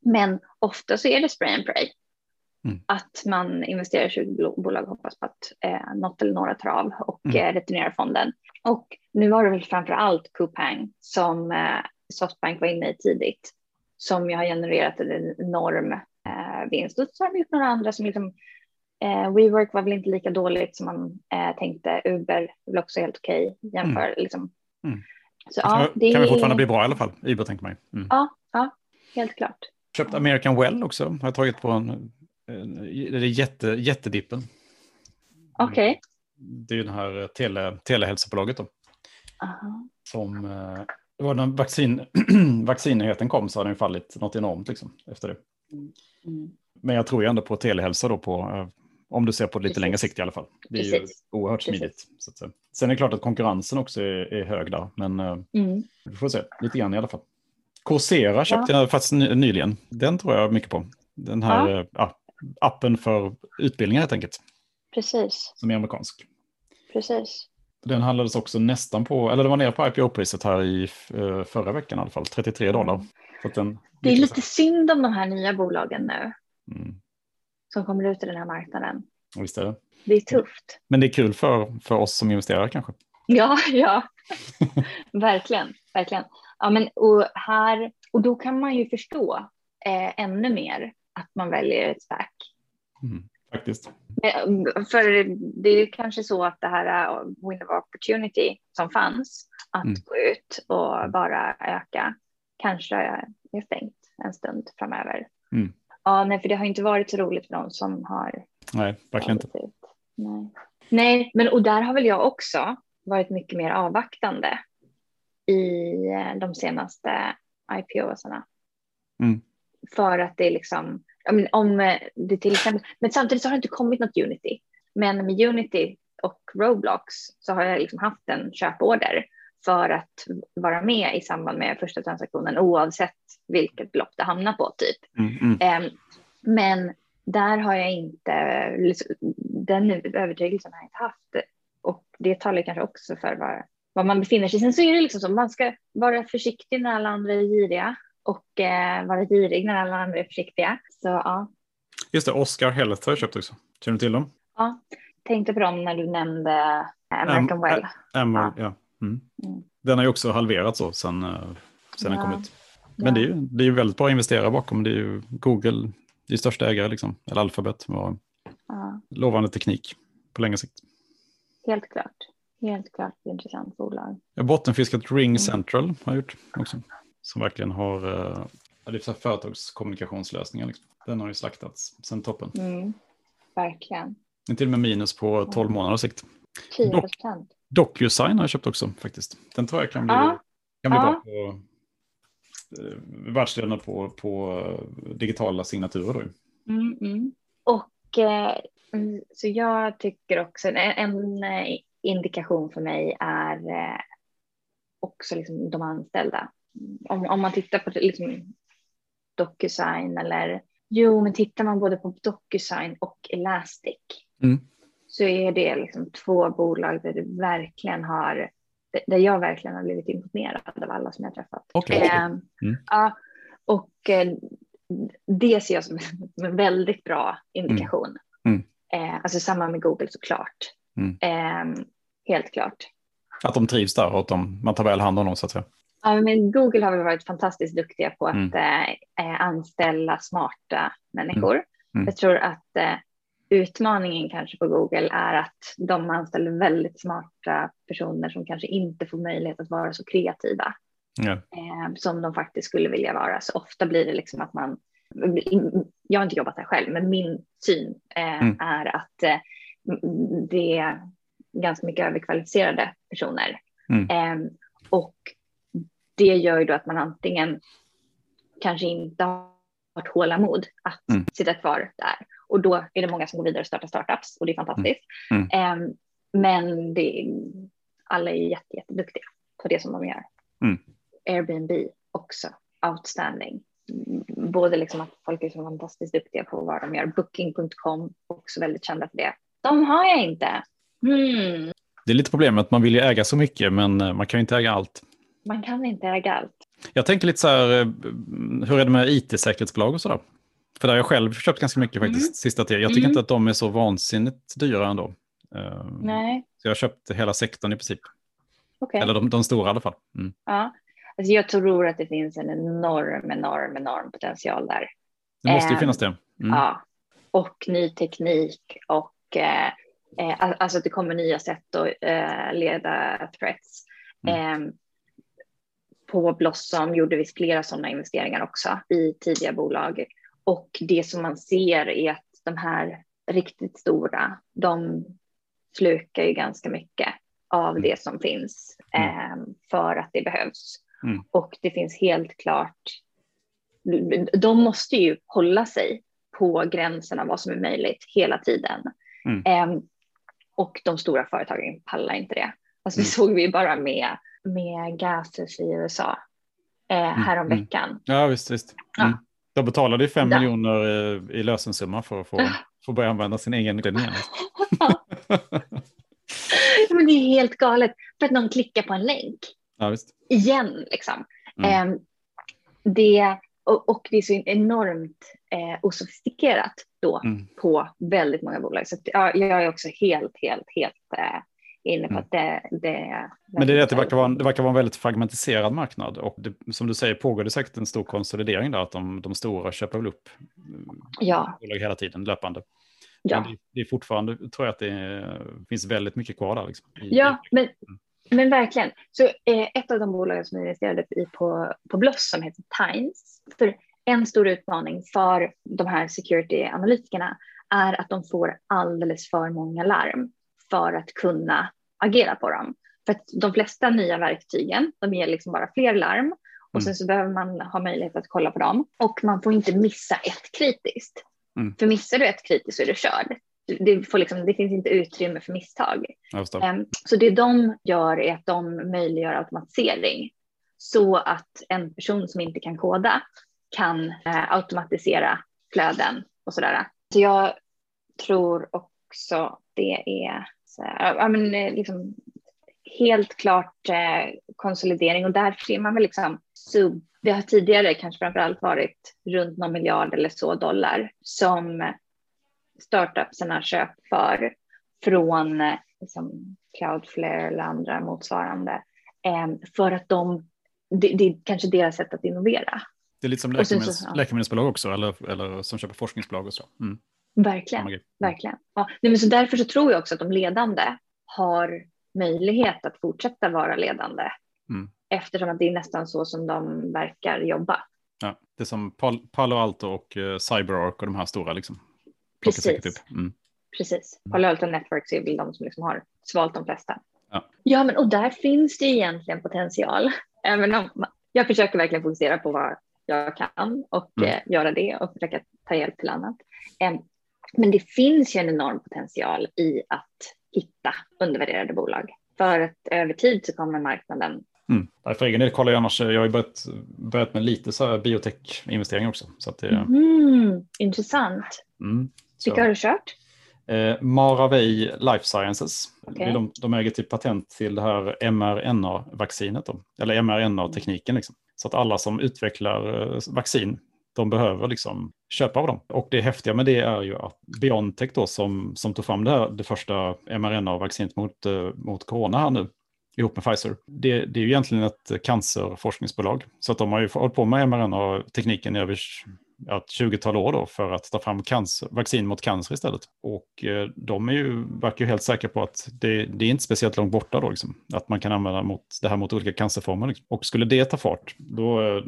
[SPEAKER 2] men ofta så är det spray and pray.
[SPEAKER 1] Mm.
[SPEAKER 2] Att man investerar i 20 blo- bolag och hoppas på att eh, något eller några tar av och
[SPEAKER 1] Mm.
[SPEAKER 2] eh, returnerar fonden. Och nu var det väl framför allt Coupang som eh, Softbank var inne i tidigt som ju har genererat en enorm eh, vinst. Och så har vi gjort några andra som liksom eh, WeWork var väl inte lika dåligt som man eh, tänkte. Uber var väl också helt okej jämför liksom.
[SPEAKER 1] Mm.
[SPEAKER 2] Så
[SPEAKER 1] kan,
[SPEAKER 2] ja, det
[SPEAKER 1] kan vi
[SPEAKER 2] är
[SPEAKER 1] fortfarande bli bra i alla fall. Uber tänker man ju. Mm.
[SPEAKER 2] Ja, ja, helt klart.
[SPEAKER 1] Köpt American Well också. Har jag tagit på en, en det är jätte, jättedippen.
[SPEAKER 2] Okej.
[SPEAKER 1] Det är ju det här eh, tele, telehälsobolaget då.
[SPEAKER 2] Aha.
[SPEAKER 1] Som, eh, det var när vaccin, vaccinnyheten kom så har den fallit något enormt liksom efter det.
[SPEAKER 2] Mm.
[SPEAKER 1] Men jag tror ju ändå på telehälsa då på, eh, om du ser på lite
[SPEAKER 2] Precis.
[SPEAKER 1] längre sikt i alla fall. Det är ju
[SPEAKER 2] Precis.
[SPEAKER 1] oerhört
[SPEAKER 2] Precis.
[SPEAKER 1] smidigt. Så. Sen är det klart att konkurrensen också är, är hög där, men eh,
[SPEAKER 2] Mm.
[SPEAKER 1] vi får se, lite grann i alla fall. Coursera köpte jag faktiskt ny- nyligen. Den tror jag mycket på. Den här
[SPEAKER 2] Ja.
[SPEAKER 1] eh, ja, appen för utbildningar helt enkelt,
[SPEAKER 2] Precis,
[SPEAKER 1] som är amerikansk.
[SPEAKER 2] precis.
[SPEAKER 1] Den handlades också nästan på, eller det var nere på IPO-priset här i eh, förra veckan i alla fall, 33 dollar. Den,
[SPEAKER 2] Det är lite synd om de här nya bolagen nu
[SPEAKER 1] Mm,
[SPEAKER 2] som kommer ut i den här marknaden.
[SPEAKER 1] visst är det.
[SPEAKER 2] Det är tufft.
[SPEAKER 1] Men det är kul för, för oss som investerare kanske.
[SPEAKER 2] Ja, ja. verkligen, verkligen. Ja, men och här och då kan man ju förstå eh, ännu mer att man väljer ett SPAC.
[SPEAKER 1] Mm, faktiskt.
[SPEAKER 2] Eh, För det är kanske så att det här eh, window of opportunity som fanns att
[SPEAKER 1] Mm.
[SPEAKER 2] gå ut och bara öka kanske är stängt en stund framöver.
[SPEAKER 1] Mm.
[SPEAKER 2] Ja, nej, för det har inte varit så roligt för de som har
[SPEAKER 1] Nej, verkligen inte.
[SPEAKER 2] Nej. nej, men och där har väl jag också varit mycket mer avvaktande i eh, de senaste IPO-sarna.
[SPEAKER 1] Mm.
[SPEAKER 2] För att det är liksom, om, om det till exempel, men samtidigt så har det inte kommit något Unity. Men med Unity och Roblox så har jag liksom haft en köporder för att vara med i samband med första transaktionen oavsett vilket belopp det hamnar på typ.
[SPEAKER 1] Mm, mm.
[SPEAKER 2] Um, men där har jag inte, den övertygelsen har jag inte haft. Och det talar kanske också för var, var man befinner sig. Sen så är det liksom så, man ska vara försiktig när alla andra är giriga och eh, vara girig när alla andra är försiktiga. Så ja.
[SPEAKER 1] Just det, Oscar Health har jag köpt också. Känner du till dem?
[SPEAKER 2] Ja, tänkte på dem när du nämnde American Am Well.
[SPEAKER 1] Emerald, ja. ja. Mm. Mm. Den har ju också halverats så sen, eh, sen ja. den kom ut. Men ja. det är ju det är väldigt bra att investera bakom. Det är ju Google, det är största ägare, liksom, eller Alphabet. Och ja. Lovande teknik på längre sikt.
[SPEAKER 2] Helt klart. Helt klart intressant bolag.
[SPEAKER 1] Jag har bottenfiskat Ring mm. Central har jag gjort också. Som verkligen har, uh, det är företagskommunikationslösningar. Liksom. Den har ju slaktats sen toppen.
[SPEAKER 2] Mm. Verkligen.
[SPEAKER 1] Det är till och med minus på 12 månaders sikt.
[SPEAKER 2] 10 procent.
[SPEAKER 1] DocuSign har jag köpt också faktiskt. Den tror jag kan bli,
[SPEAKER 2] ja.
[SPEAKER 1] kan bli ja. bra på eh, världsledande på, på digitala signaturer. Då.
[SPEAKER 2] Mm, mm. Och eh, mm, så jag tycker också en, en eh, indikation för mig är eh, också liksom de anställda. Om, om man tittar på liksom DocuSign eller jo, men tittar man både på DocuSign och Elastic
[SPEAKER 1] mm
[SPEAKER 2] så är det liksom två bolag där det verkligen har, där jag verkligen har blivit imponerad av alla som jag träffat.
[SPEAKER 1] Okay.
[SPEAKER 2] Eh, mm. Ja, och eh, det ser jag som en väldigt bra indikation.
[SPEAKER 1] Mm.
[SPEAKER 2] Eh, alltså samma med Google såklart.
[SPEAKER 1] Mm.
[SPEAKER 2] Eh, helt klart.
[SPEAKER 1] Att de trivs där och att de, man tar väl hand om dem så att säga.
[SPEAKER 2] Ja, men Google har varit fantastiskt duktiga på att
[SPEAKER 1] Mm.
[SPEAKER 2] eh, eh, anställa smarta människor.
[SPEAKER 1] Mm.
[SPEAKER 2] Jag tror att eh, utmaningen kanske på Google är att de anställer väldigt smarta personer som kanske inte får möjlighet att vara så kreativa
[SPEAKER 1] Ja.
[SPEAKER 2] eh, som de faktiskt skulle vilja vara. Så ofta blir det liksom att man, jag har inte jobbat där själv, men min syn eh,
[SPEAKER 1] Mm.
[SPEAKER 2] är att eh, det är ganska mycket överkvalificerade personer.
[SPEAKER 1] Mm.
[SPEAKER 2] Eh, och det gör ju då att man antingen kanske inte har tålamod att
[SPEAKER 1] Mm.
[SPEAKER 2] sitta kvar där. Och då är det många som går vidare och startar startups och det är fantastiskt.
[SPEAKER 1] Mm.
[SPEAKER 2] Eh, men det, alla är jätte, jätteduktiga på det som de gör.
[SPEAKER 1] Mm.
[SPEAKER 2] Airbnb också, outstanding. Mm, Både liksom att folk är så fantastiskt duktiga på vad de gör. Booking.com, också väldigt kända för det. De har jag inte. Hmm.
[SPEAKER 1] Det är lite problemet att man vill ju äga så mycket men eh, man kan ju inte äga allt.
[SPEAKER 2] Man kan inte äga allt.
[SPEAKER 1] Jag tänker lite så här, eh, hur är det med it-säkerhetsbolag och sådär? För där har jag själv köpt ganska mycket faktiskt
[SPEAKER 2] Mm.
[SPEAKER 1] sista tiden. Jag tycker
[SPEAKER 2] Mm.
[SPEAKER 1] inte att de är så vansinnigt dyra ändå. Eh,
[SPEAKER 2] Nej,
[SPEAKER 1] Så jag har köpt hela sektorn i princip.
[SPEAKER 2] okej.
[SPEAKER 1] Eller de, de stora i alla fall. Mm.
[SPEAKER 2] Ja. Alltså jag tror att det finns en enorm, enorm, enorm potential där.
[SPEAKER 1] Det måste ju
[SPEAKER 2] Ehm,
[SPEAKER 1] finnas det. Mm.
[SPEAKER 2] Ja. Och ny teknik och eh, eh, al- alltså att det kommer nya sätt att eh, leda threats.
[SPEAKER 1] Mm.
[SPEAKER 2] På Blossom gjorde vi flera sådana investeringar också i tidiga bolag. Och det som man ser är att de här riktigt stora, de slukar ju ganska mycket av
[SPEAKER 1] Mm.
[SPEAKER 2] det som finns eh, för att det behövs.
[SPEAKER 1] Mm.
[SPEAKER 2] Och det finns helt klart, de måste ju hålla sig på gränsen av vad som är möjligt hela tiden.
[SPEAKER 1] Mm.
[SPEAKER 2] Eh, och de stora företagen pallar inte det. Alltså det
[SPEAKER 1] Mm.
[SPEAKER 2] såg vi bara med, med gases i USA eh, häromveckan.
[SPEAKER 1] Ja, visst. visst.
[SPEAKER 2] Ja.
[SPEAKER 1] Mm. De betalade ju fem
[SPEAKER 2] Ja.
[SPEAKER 1] miljoner eh, i lösensumma för att få, få börja använda sin egen ledning. igen.
[SPEAKER 2] Men det är helt galet för att någon klickar på en länk
[SPEAKER 1] ja,
[SPEAKER 2] igen. Liksom.
[SPEAKER 1] Mm.
[SPEAKER 2] Eh, det, och, och det är så enormt eh, osofistikerat då
[SPEAKER 1] Mm.
[SPEAKER 2] på väldigt många bolag. Så att, ja, jag är också helt, helt, helt eh, inne på
[SPEAKER 1] Mm.
[SPEAKER 2] att det, det är...
[SPEAKER 1] Men det är att det verkar vara, en- det verkar vara en väldigt fragmentiserad marknad. Och det, som du säger pågår det säkert en stor konsolidering där, att de, de stora köper väl upp mm,
[SPEAKER 2] Ja,
[SPEAKER 1] bolag hela tiden, löpande.
[SPEAKER 2] ja.
[SPEAKER 1] Men det, är fortfarande, tror jag att det är, finns väldigt mycket kvar där. Liksom, i-
[SPEAKER 2] Ja, men,
[SPEAKER 1] Mm.
[SPEAKER 2] men verkligen. Så eh, ett av de bolagen som investerade i på, på Bloss som heter Times. För en stor utmaning för de här security-analytikerna är att de får alldeles för många larm för att kunna agera på dem. för att de flesta nya verktygen, de ger liksom bara fler larm och sen så behöver man ha möjlighet att kolla på dem och man får inte missa ett kritiskt.
[SPEAKER 1] Mm.
[SPEAKER 2] För missar du ett kritiskt så är du körd. Det, får liksom, det finns inte utrymme för misstag. Em, Så det de gör är att de möjliggör automatisering så att en person som inte kan koda kan eh, automatisera flöden och sådär. Så jag tror också det är ja, men, eh, liksom, helt klart eh, konsolidering och där ser man väl liksom sub. Det har tidigare kanske framför allt varit runt någon miljard eller så dollar som startupsarna köp för från eh, liksom Cloudflare eller andra motsvarande eh, för att de det, det är kanske deras sätt att innovera.
[SPEAKER 1] Det är lite som läkemedels, läkemedelsbolag också, eller, eller som köper forskningsbolag och så. Mm.
[SPEAKER 2] Verkligen.
[SPEAKER 1] grej.
[SPEAKER 2] Verkligen. Ja, nej, men så därför så tror jag också att de ledande har möjlighet att fortsätta vara ledande.
[SPEAKER 1] Mm.
[SPEAKER 2] Eftersom att det är nästan så som de verkar jobba.
[SPEAKER 1] Ja, det är som Pal- Palo Alto och uh, CyberArk och de här stora liksom.
[SPEAKER 2] Precis.
[SPEAKER 1] upp. Mm.
[SPEAKER 2] Precis. Palo Alto Networks är väl de som liksom har svalt de flesta.
[SPEAKER 1] Ja.
[SPEAKER 2] ja, men och där finns det egentligen potential. Även om jag försöker verkligen fokusera på vad jag kan och
[SPEAKER 1] Mm.
[SPEAKER 2] eh, göra det och försöka ta hjälp till annat. Em, men det finns ju en enorm potential i att hitta undervärderade bolag. För att över tid så kommer marknaden
[SPEAKER 1] Mm. För egen del kollar jag annars, jag har ju börjat, börjat med lite så här biotech-investeringar också. Så det,
[SPEAKER 2] Mm, intressant.
[SPEAKER 1] mm, så.
[SPEAKER 2] Vilka har du kört?
[SPEAKER 1] Eh, Maravej Life Sciences. Är De, de äger typ patent till det här mRNA-vaccinet. Eller mRNA-tekniken. Liksom. Så att alla som utvecklar eh, vaccin, de behöver liksom köpa av dem. Och det häftiga med det är ju att Biontech då som, som tog fram det, här, det första mRNA-vaccinet mot, eh, mot corona här nu, ihop med Pfizer. Det, det är ju egentligen ett cancerforskningsbolag. Så att de har ju hållit på med mRNA-tekniken i över ja, ett 20-tal år då för att ta fram cancer, vaccin mot cancer istället. Och eh, de är ju, verkar ju helt säkra på att det, det är inte speciellt långt borta då, liksom, att man kan använda mot, det här mot olika cancerformer. Liksom. Och skulle det ta fart, då, eh,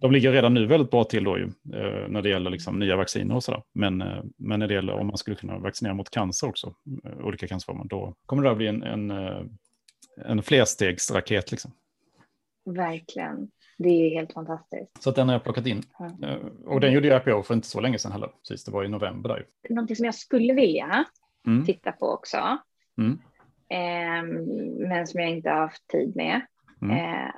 [SPEAKER 1] de ligger redan nu väldigt bra till då ju, eh, när det gäller liksom, nya vacciner och sådär. Men, eh, men när det gäller om man skulle kunna vaccinera mot cancer också, eh, olika cancerformer, då kommer det att bli en, en, eh, en flerstegsraket. Liksom.
[SPEAKER 2] Verkligen. Det är helt fantastiskt.
[SPEAKER 1] Så den har jag plockat in.
[SPEAKER 2] Ja.
[SPEAKER 1] Eh, Och den gjorde jag IPO för inte så länge sedan heller. Precis, det var i november där.
[SPEAKER 2] Någonting som jag skulle vilja
[SPEAKER 1] Mm.
[SPEAKER 2] titta på också,
[SPEAKER 1] Mm.
[SPEAKER 2] ehm, men som jag inte har haft tid med,
[SPEAKER 1] Mm.
[SPEAKER 2] eh,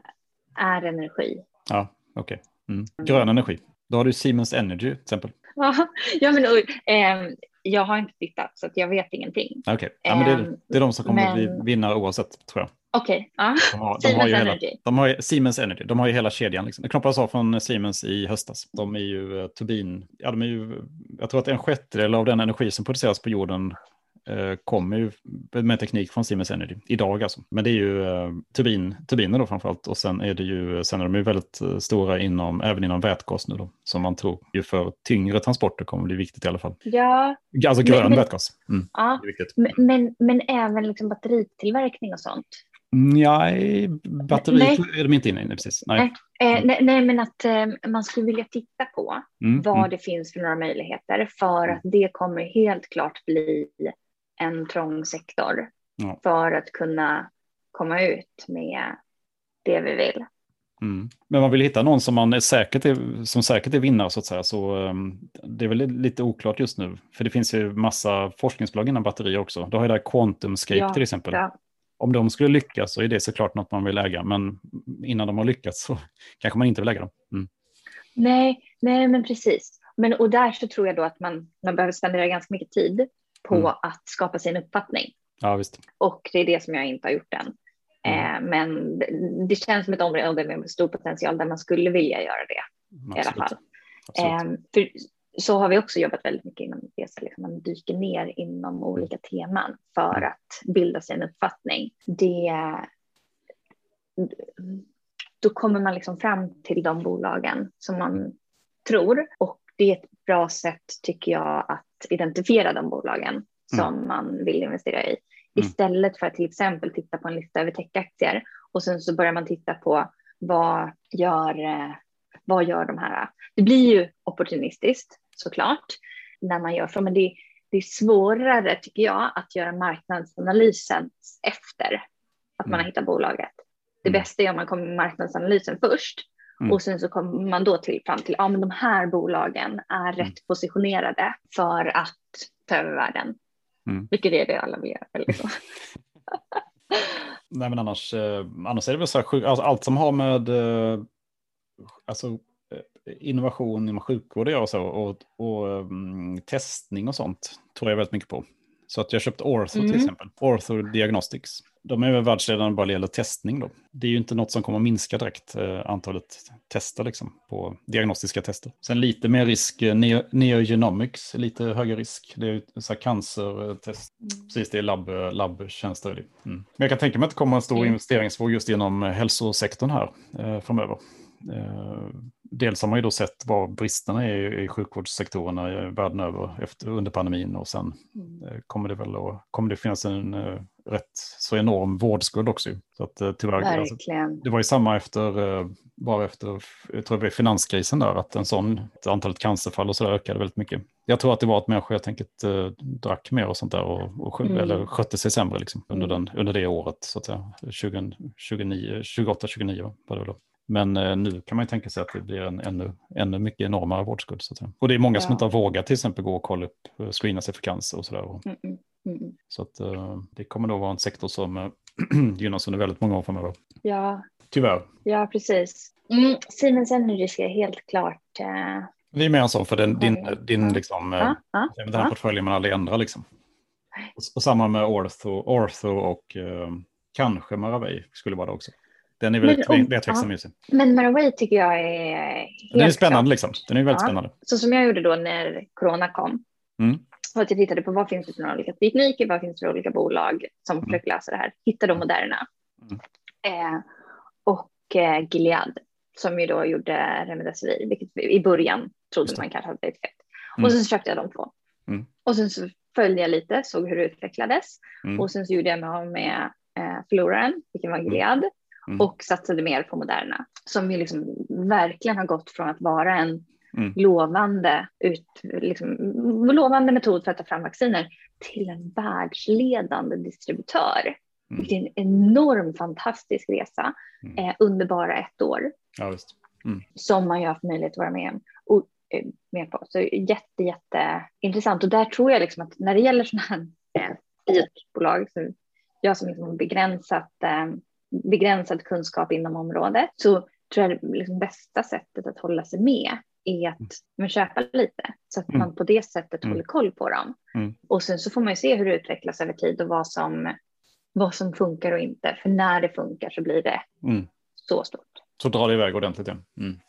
[SPEAKER 2] är energi.
[SPEAKER 1] Ja, okej. Mm. Grön energi. Då har du Siemens Energy till exempel.
[SPEAKER 2] ja, men, ehm, jag har inte tittat så jag vet ingenting.
[SPEAKER 1] Okej, ja, men det, är,
[SPEAKER 2] Ehm,
[SPEAKER 1] det är de som kommer
[SPEAKER 2] men-
[SPEAKER 1] bli vinnare oavsett tror jag.
[SPEAKER 2] Okej, ja.
[SPEAKER 1] De har, de har
[SPEAKER 2] Siemens
[SPEAKER 1] hela,
[SPEAKER 2] Energy.
[SPEAKER 1] de har Siemens Energy, de har ju hela kedjan. Liksom. Det knoppades av från Siemens i höstas. De är ju eh, turbin, ja de är ju, jag tror att en sjättedel av den energi som produceras på jorden eh, kommer ju med teknik från Siemens Energy idag alltså. Men det är ju eh, turbin, turbiner då framförallt och sen är det ju, sen är de ju väldigt eh, stora inom, även inom vätgas nu då, som man tror ju för tyngre transporter kommer bli viktigt i alla fall.
[SPEAKER 2] Ja,
[SPEAKER 1] Alltså grön
[SPEAKER 2] men-
[SPEAKER 1] vätgas. Mm,
[SPEAKER 2] ja. Men, men, men även liksom batteritillverkning och sånt.
[SPEAKER 1] Nej, batteri
[SPEAKER 2] Nej.
[SPEAKER 1] är de inte inne i, precis. Nej.
[SPEAKER 2] Nej. Eh, nej, nej, men att eh, man skulle vilja titta på
[SPEAKER 1] Mm,
[SPEAKER 2] vad
[SPEAKER 1] mm,
[SPEAKER 2] det finns för några möjligheter för att det kommer helt klart bli en trång sektor
[SPEAKER 1] Ja.
[SPEAKER 2] för att kunna komma ut med det vi vill.
[SPEAKER 1] mm. Men man vill hitta någon som, man är säkert är, som säkert är vinnare så att säga. Så um, det är väl lite oklart just nu. För det finns ju massa forskningsbolag inom batterier också. Du har ju där QuantumScape
[SPEAKER 2] Ja,
[SPEAKER 1] till exempel.
[SPEAKER 2] Ja,
[SPEAKER 1] Om de skulle lyckas så är det såklart något man vill äga. Men innan de har lyckats så kanske man inte vill äga dem. Mm.
[SPEAKER 2] nej, nej, men precis. Men, och där så tror jag då att man, man behöver spendera ganska mycket tid på
[SPEAKER 1] Mm.
[SPEAKER 2] att skapa sig en uppfattning.
[SPEAKER 1] Ja, visst.
[SPEAKER 2] Och det är det som jag inte har gjort än.
[SPEAKER 1] Mm.
[SPEAKER 2] Eh, men det, det känns som ett område med stor potential där man skulle vilja göra det i alla fall.
[SPEAKER 1] Absolut.
[SPEAKER 2] Eh, för så har vi också jobbat väldigt mycket inom det, liksom man dyker ner inom olika teman för
[SPEAKER 1] Mm.
[SPEAKER 2] att bilda sig en uppfattning. Det, då kommer man liksom fram till de bolagen som man tror och det är ett bra sätt tycker jag att identifiera de bolagen som man vill investera i.
[SPEAKER 1] Mm.
[SPEAKER 2] Istället för att till exempel titta på en lista över techaktier och sen så börjar man titta på vad gör, eh, vad gör de här? Det blir ju opportunistiskt såklart när man gör så, men det, det är svårare tycker jag att göra marknadsanalysen efter. Att att man har
[SPEAKER 1] Mm.
[SPEAKER 2] hittat bolaget. Det
[SPEAKER 1] Mm.
[SPEAKER 2] bästa är om man kommer med marknadsanalysen först
[SPEAKER 1] Mm.
[SPEAKER 2] och sen så kommer man då till, fram till ja, men de här bolagen är rätt
[SPEAKER 1] Mm.
[SPEAKER 2] positionerade för att ta över världen.
[SPEAKER 1] Mm.
[SPEAKER 2] Vilket är det alla vill göra. Liksom.
[SPEAKER 1] Nej, men annars, eh, annars är det väl så här, sjuk- alltså, allt som har med eh, alltså, innovation inom sjukvård och så, och, och mm, testning och sånt tror jag väldigt mycket på. Så att jag köpt Ortho
[SPEAKER 2] Mm.
[SPEAKER 1] till exempel, Ortho Diagnostics. De är väl världsledande bara det gäller testning då. Det är ju inte något som kommer att minska direkt eh, antalet tester liksom på diagnostiska tester. Sen lite mer risk, eh, neo, neogenomics, lite högre risk. Det är så här cancertest Precis, det är labb, labbtjänster. Mm. Men jag kan tänka mig att det kommer en stor
[SPEAKER 2] Mm.
[SPEAKER 1] investeringsvåg just inom hälsosektorn här eh, framöver. Eh, dels har man ju då sett vad bristerna är i sjukvårdssektorerna världen över efter, under pandemin och sen
[SPEAKER 2] Mm.
[SPEAKER 1] eh, kommer det väl att, kommer det finnas en eh, rätt så enorm vårdskuld också. Så att, eh, tyvärr, alltså, det var ju samma efter, bara efter, jag tror var finanskrisen där, att en sån, att antalet cancerfall och så där ökade väldigt mycket. Jag tror att det var att människor helt enkelt drack mer och sånt där och, och
[SPEAKER 2] Mm.
[SPEAKER 1] eller skötte sig sämre liksom, under,
[SPEAKER 2] Mm.
[SPEAKER 1] den, under det året, så att säga. 20, 29, 28, 29 var det då. Men eh, nu kan man ju tänka sig att det blir en ännu, ännu mycket enormare vårdskuld. Så att. Och det är många som
[SPEAKER 2] Ja.
[SPEAKER 1] inte har vågat till exempel gå och kolla upp, eh, screena sig för cancer och sådär.
[SPEAKER 2] Mm, mm, mm.
[SPEAKER 1] Så att eh, det kommer nog vara en sektor som gynnas under väldigt många år framöver.
[SPEAKER 2] Ja,
[SPEAKER 1] Tyvärr.
[SPEAKER 2] ja, precis. Mm. Siemens Energy ska helt klart... Eh,
[SPEAKER 1] Vi är med en sån för den, din, din liksom,
[SPEAKER 2] ja, ja,
[SPEAKER 1] den här
[SPEAKER 2] ja.
[SPEAKER 1] portföljen man aldrig ändrar liksom. Och, och samma med Ortho, Ortho och eh, kanske Maravej skulle vara det också. Den är väldigt
[SPEAKER 2] Men om-
[SPEAKER 1] tveksam just nu.
[SPEAKER 2] Men Maraway tycker jag är helt
[SPEAKER 1] Den är spännande liksom. Den är väldigt
[SPEAKER 2] Ja.
[SPEAKER 1] spännande.
[SPEAKER 2] Så som jag gjorde då när corona kom.
[SPEAKER 1] Mm.
[SPEAKER 2] Och att jag tittade på vad finns det för några olika tekniker, vad finns det för olika bolag som
[SPEAKER 1] Mm.
[SPEAKER 2] försöker lösa det här. Hittade då Moderna.
[SPEAKER 1] Mm.
[SPEAKER 2] Eh, och eh, Gilead som ju då gjorde Remdesivir, vilket vi i början trodde man kanske hade effekt.
[SPEAKER 1] Mm.
[SPEAKER 2] Och sen så köpte jag de två.
[SPEAKER 1] Mm.
[SPEAKER 2] Och sen så följde jag lite, såg hur det utvecklades.
[SPEAKER 1] Mm.
[SPEAKER 2] Och sen så gjorde jag mig av med eh, Floran, vilken var Gilead.
[SPEAKER 1] Mm.
[SPEAKER 2] Och satsade mer på Moderna. Som ju liksom verkligen har gått från att vara en
[SPEAKER 1] Mm.
[SPEAKER 2] lovande, ut, liksom, lovande metod för att ta fram vacciner till en världsledande distributör.
[SPEAKER 1] Mm.
[SPEAKER 2] Det är en enorm fantastisk resa
[SPEAKER 1] Mm.
[SPEAKER 2] eh, under bara ett år
[SPEAKER 1] Ja, visst.
[SPEAKER 2] som man ju har haft möjlighet att vara med, om, och, eh, med på. Så jätte, jätte intressant. Och där tror jag liksom att när det gäller sådana här eh, IT-bolag, så jag som liksom begränsat, eh, begränsad kunskap inom området, så tror jag det liksom bästa sättet att hålla sig med är att men, köpa lite så att
[SPEAKER 1] Mm.
[SPEAKER 2] man på det sättet
[SPEAKER 1] Mm.
[SPEAKER 2] håller koll på dem.
[SPEAKER 1] Mm.
[SPEAKER 2] Och sen så får man ju se hur det utvecklas över tid och vad som, vad som funkar och inte. För när det funkar så blir det
[SPEAKER 1] Mm.
[SPEAKER 2] så stort.
[SPEAKER 1] Så drar det iväg ordentligt igen. Mm.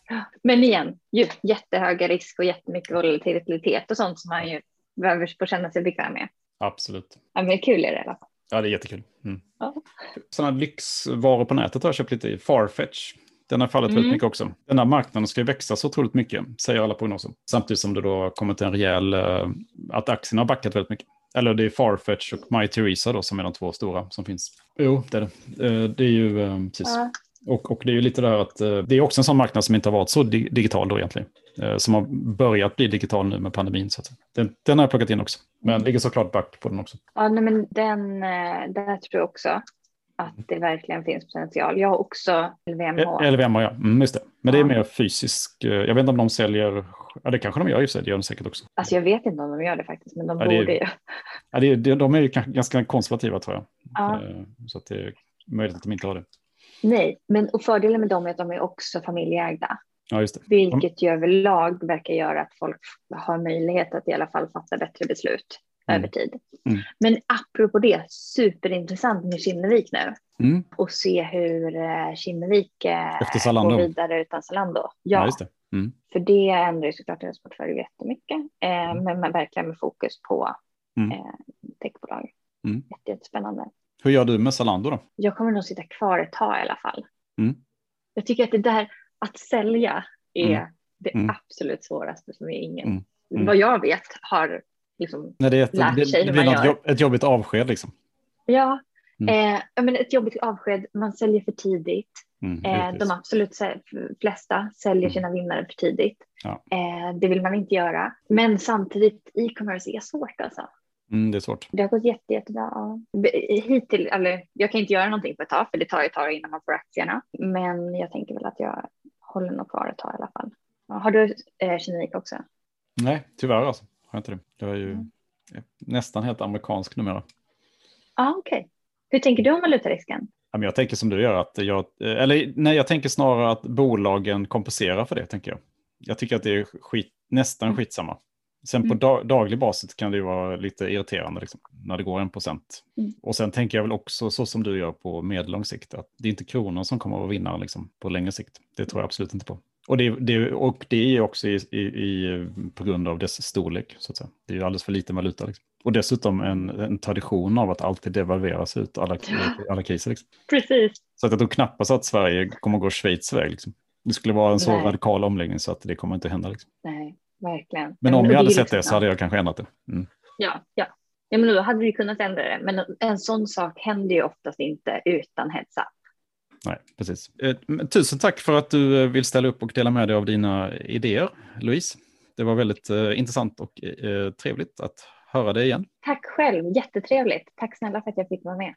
[SPEAKER 2] Men igen, ju, jättehöga risk och jättemycket volatilitet och sånt som man ju behöver få känna sig bekväm med.
[SPEAKER 1] Absolut.
[SPEAKER 2] Ja, men kul är det i alla fall.
[SPEAKER 1] Ja, det är jättekul. Mm.
[SPEAKER 2] Ja.
[SPEAKER 1] Sådana lyxvaror på nätet har jag köpt lite i. Farfetch. Den har fallit
[SPEAKER 2] Mm.
[SPEAKER 1] väldigt mycket också. Den här marknaden ska ju växa så otroligt mycket, säger alla prognoser. Samtidigt som det då har kommit en rejäl, eh, att aktierna har backat väldigt mycket. Eller det är Farfetch och My Theresa då som är de två stora som finns. Jo, det är det. Eh, Det är ju eh, precis.
[SPEAKER 2] Ja.
[SPEAKER 1] Och, och det är ju lite där att eh, det är också en sån marknad som inte har varit så di- digital då egentligen. Eh, Som har börjat bli digital nu med pandemin. Så den, den har jag plockat in också. Men ligger såklart back på den också.
[SPEAKER 2] Ja, nej, men den, eh, där tror jag också att det verkligen finns potential. Jag har också LVMH.
[SPEAKER 1] Har jag? Mm, just det. Men det är
[SPEAKER 2] Ja.
[SPEAKER 1] mer fysisk. Jag vet inte om de säljer. Ja, det kanske de gör i och för sig. Det gör de säkert också.
[SPEAKER 2] Alltså jag vet inte om de gör det faktiskt, men de
[SPEAKER 1] Ja, det
[SPEAKER 2] borde ju.
[SPEAKER 1] Ja, det, det, de är ju ganska konservativa tror jag.
[SPEAKER 2] Ja.
[SPEAKER 1] Så att det är möjligt att de inte har det.
[SPEAKER 2] Nej, men och fördelen med dem är att de är också familjeägda,
[SPEAKER 1] Ja, just det.
[SPEAKER 2] vilket ju överlag verkar göra att folk har möjlighet att i alla fall fatta bättre beslut
[SPEAKER 1] Mm.
[SPEAKER 2] över tid.
[SPEAKER 1] Mm.
[SPEAKER 2] Men apropå det, superintressant med Kinnevik nu.
[SPEAKER 1] Mm.
[SPEAKER 2] och se hur eh, Kinnevik eh, går vidare utan Zalando.
[SPEAKER 1] Ja,
[SPEAKER 2] Ja,
[SPEAKER 1] just det. Mm.
[SPEAKER 2] för det ändrar ju såklart deras portfölj jättemycket. Eh,
[SPEAKER 1] Mm.
[SPEAKER 2] men, men verkligen med fokus på
[SPEAKER 1] Mm.
[SPEAKER 2] eh, techbolag.
[SPEAKER 1] Mm.
[SPEAKER 2] Jätte, jättespännande.
[SPEAKER 1] Hur gör du med Zalando då?
[SPEAKER 2] Jag kommer nog sitta kvar ett tag i alla fall.
[SPEAKER 1] Mm.
[SPEAKER 2] Jag tycker att det där att sälja är
[SPEAKER 1] Mm.
[SPEAKER 2] det
[SPEAKER 1] Mm.
[SPEAKER 2] absolut svåraste som är ingen,
[SPEAKER 1] Mm. Mm.
[SPEAKER 2] vad jag vet, har liksom,
[SPEAKER 1] När det, är ett,
[SPEAKER 2] Lärt
[SPEAKER 1] det,
[SPEAKER 2] sig
[SPEAKER 1] det
[SPEAKER 2] hur
[SPEAKER 1] blir
[SPEAKER 2] man gör.
[SPEAKER 1] jobb, ett jobbigt avsked liksom.
[SPEAKER 2] ja,
[SPEAKER 1] Mm.
[SPEAKER 2] eh, men ett jobbigt avsked, man säljer för tidigt. Eh, de absolut flesta säljer sina vinnare för tidigt.
[SPEAKER 1] Ja.
[SPEAKER 2] Eh, det vill man inte göra. Men samtidigt, e-commerce är svårt alltså.
[SPEAKER 1] Mm, det är svårt.
[SPEAKER 2] Det har gått jätte, jättebra. Ja. Hittills, eller jag kan inte göra någonting på ett tag, för det tar ett tag innan man får aktierna. Men jag tänker väl att jag håller nog kvar ett tag i alla fall. Har du eh, Kinnevik också?
[SPEAKER 1] Nej, tyvärr alltså. Har jag inte det. Jag är ju mm. nästan helt amerikansk numera.
[SPEAKER 2] Ja, okej. Okay. Hur tänker du om valutarisken?
[SPEAKER 1] Jag tänker som du gör, att jag, eller nej, jag tänker snarare att bolagen kompenserar för det, tänker jag. Jag tycker att det är skit, nästan mm. skitsamma. Sen mm. på dag, daglig basis kan det ju vara lite irriterande liksom, när det går en procent. Mm. Och sen tänker jag väl också så som du gör på medellång sikt, att det är inte kronan som kommer att vinna liksom, på längre sikt. Det tror jag absolut inte på. Och det, det, och det är också i, i, i, på grund av dess storlek. Så att säga. Det är ju alldeles för lite valuta. Liksom. Och dessutom en, en, tradition av att alltid devalveras ut alla, alla kriser. Liksom.
[SPEAKER 2] Precis.
[SPEAKER 1] Så att jag tror knappast att Sverige kommer att gå Schweiz väg. Liksom. Det skulle vara en så Nej. radikal omläggning så att det kommer inte hända. Liksom.
[SPEAKER 2] Nej, verkligen.
[SPEAKER 1] Men om jag hade sett liksom, det så hade jag kanske ändrat det.
[SPEAKER 2] Mm. Ja, ja. Ja, men då hade vi kunnat ändra det. Men en sån sak händer ju oftast inte utan heads up.
[SPEAKER 1] Nej, precis. Eh, tusen tack för att du eh, vill ställa upp och dela med dig av dina idéer, Louise. Det var väldigt eh, intressant och trevligt att höra dig igen.
[SPEAKER 2] Tack själv, jättetrevligt. Tack snälla för att jag fick vara med.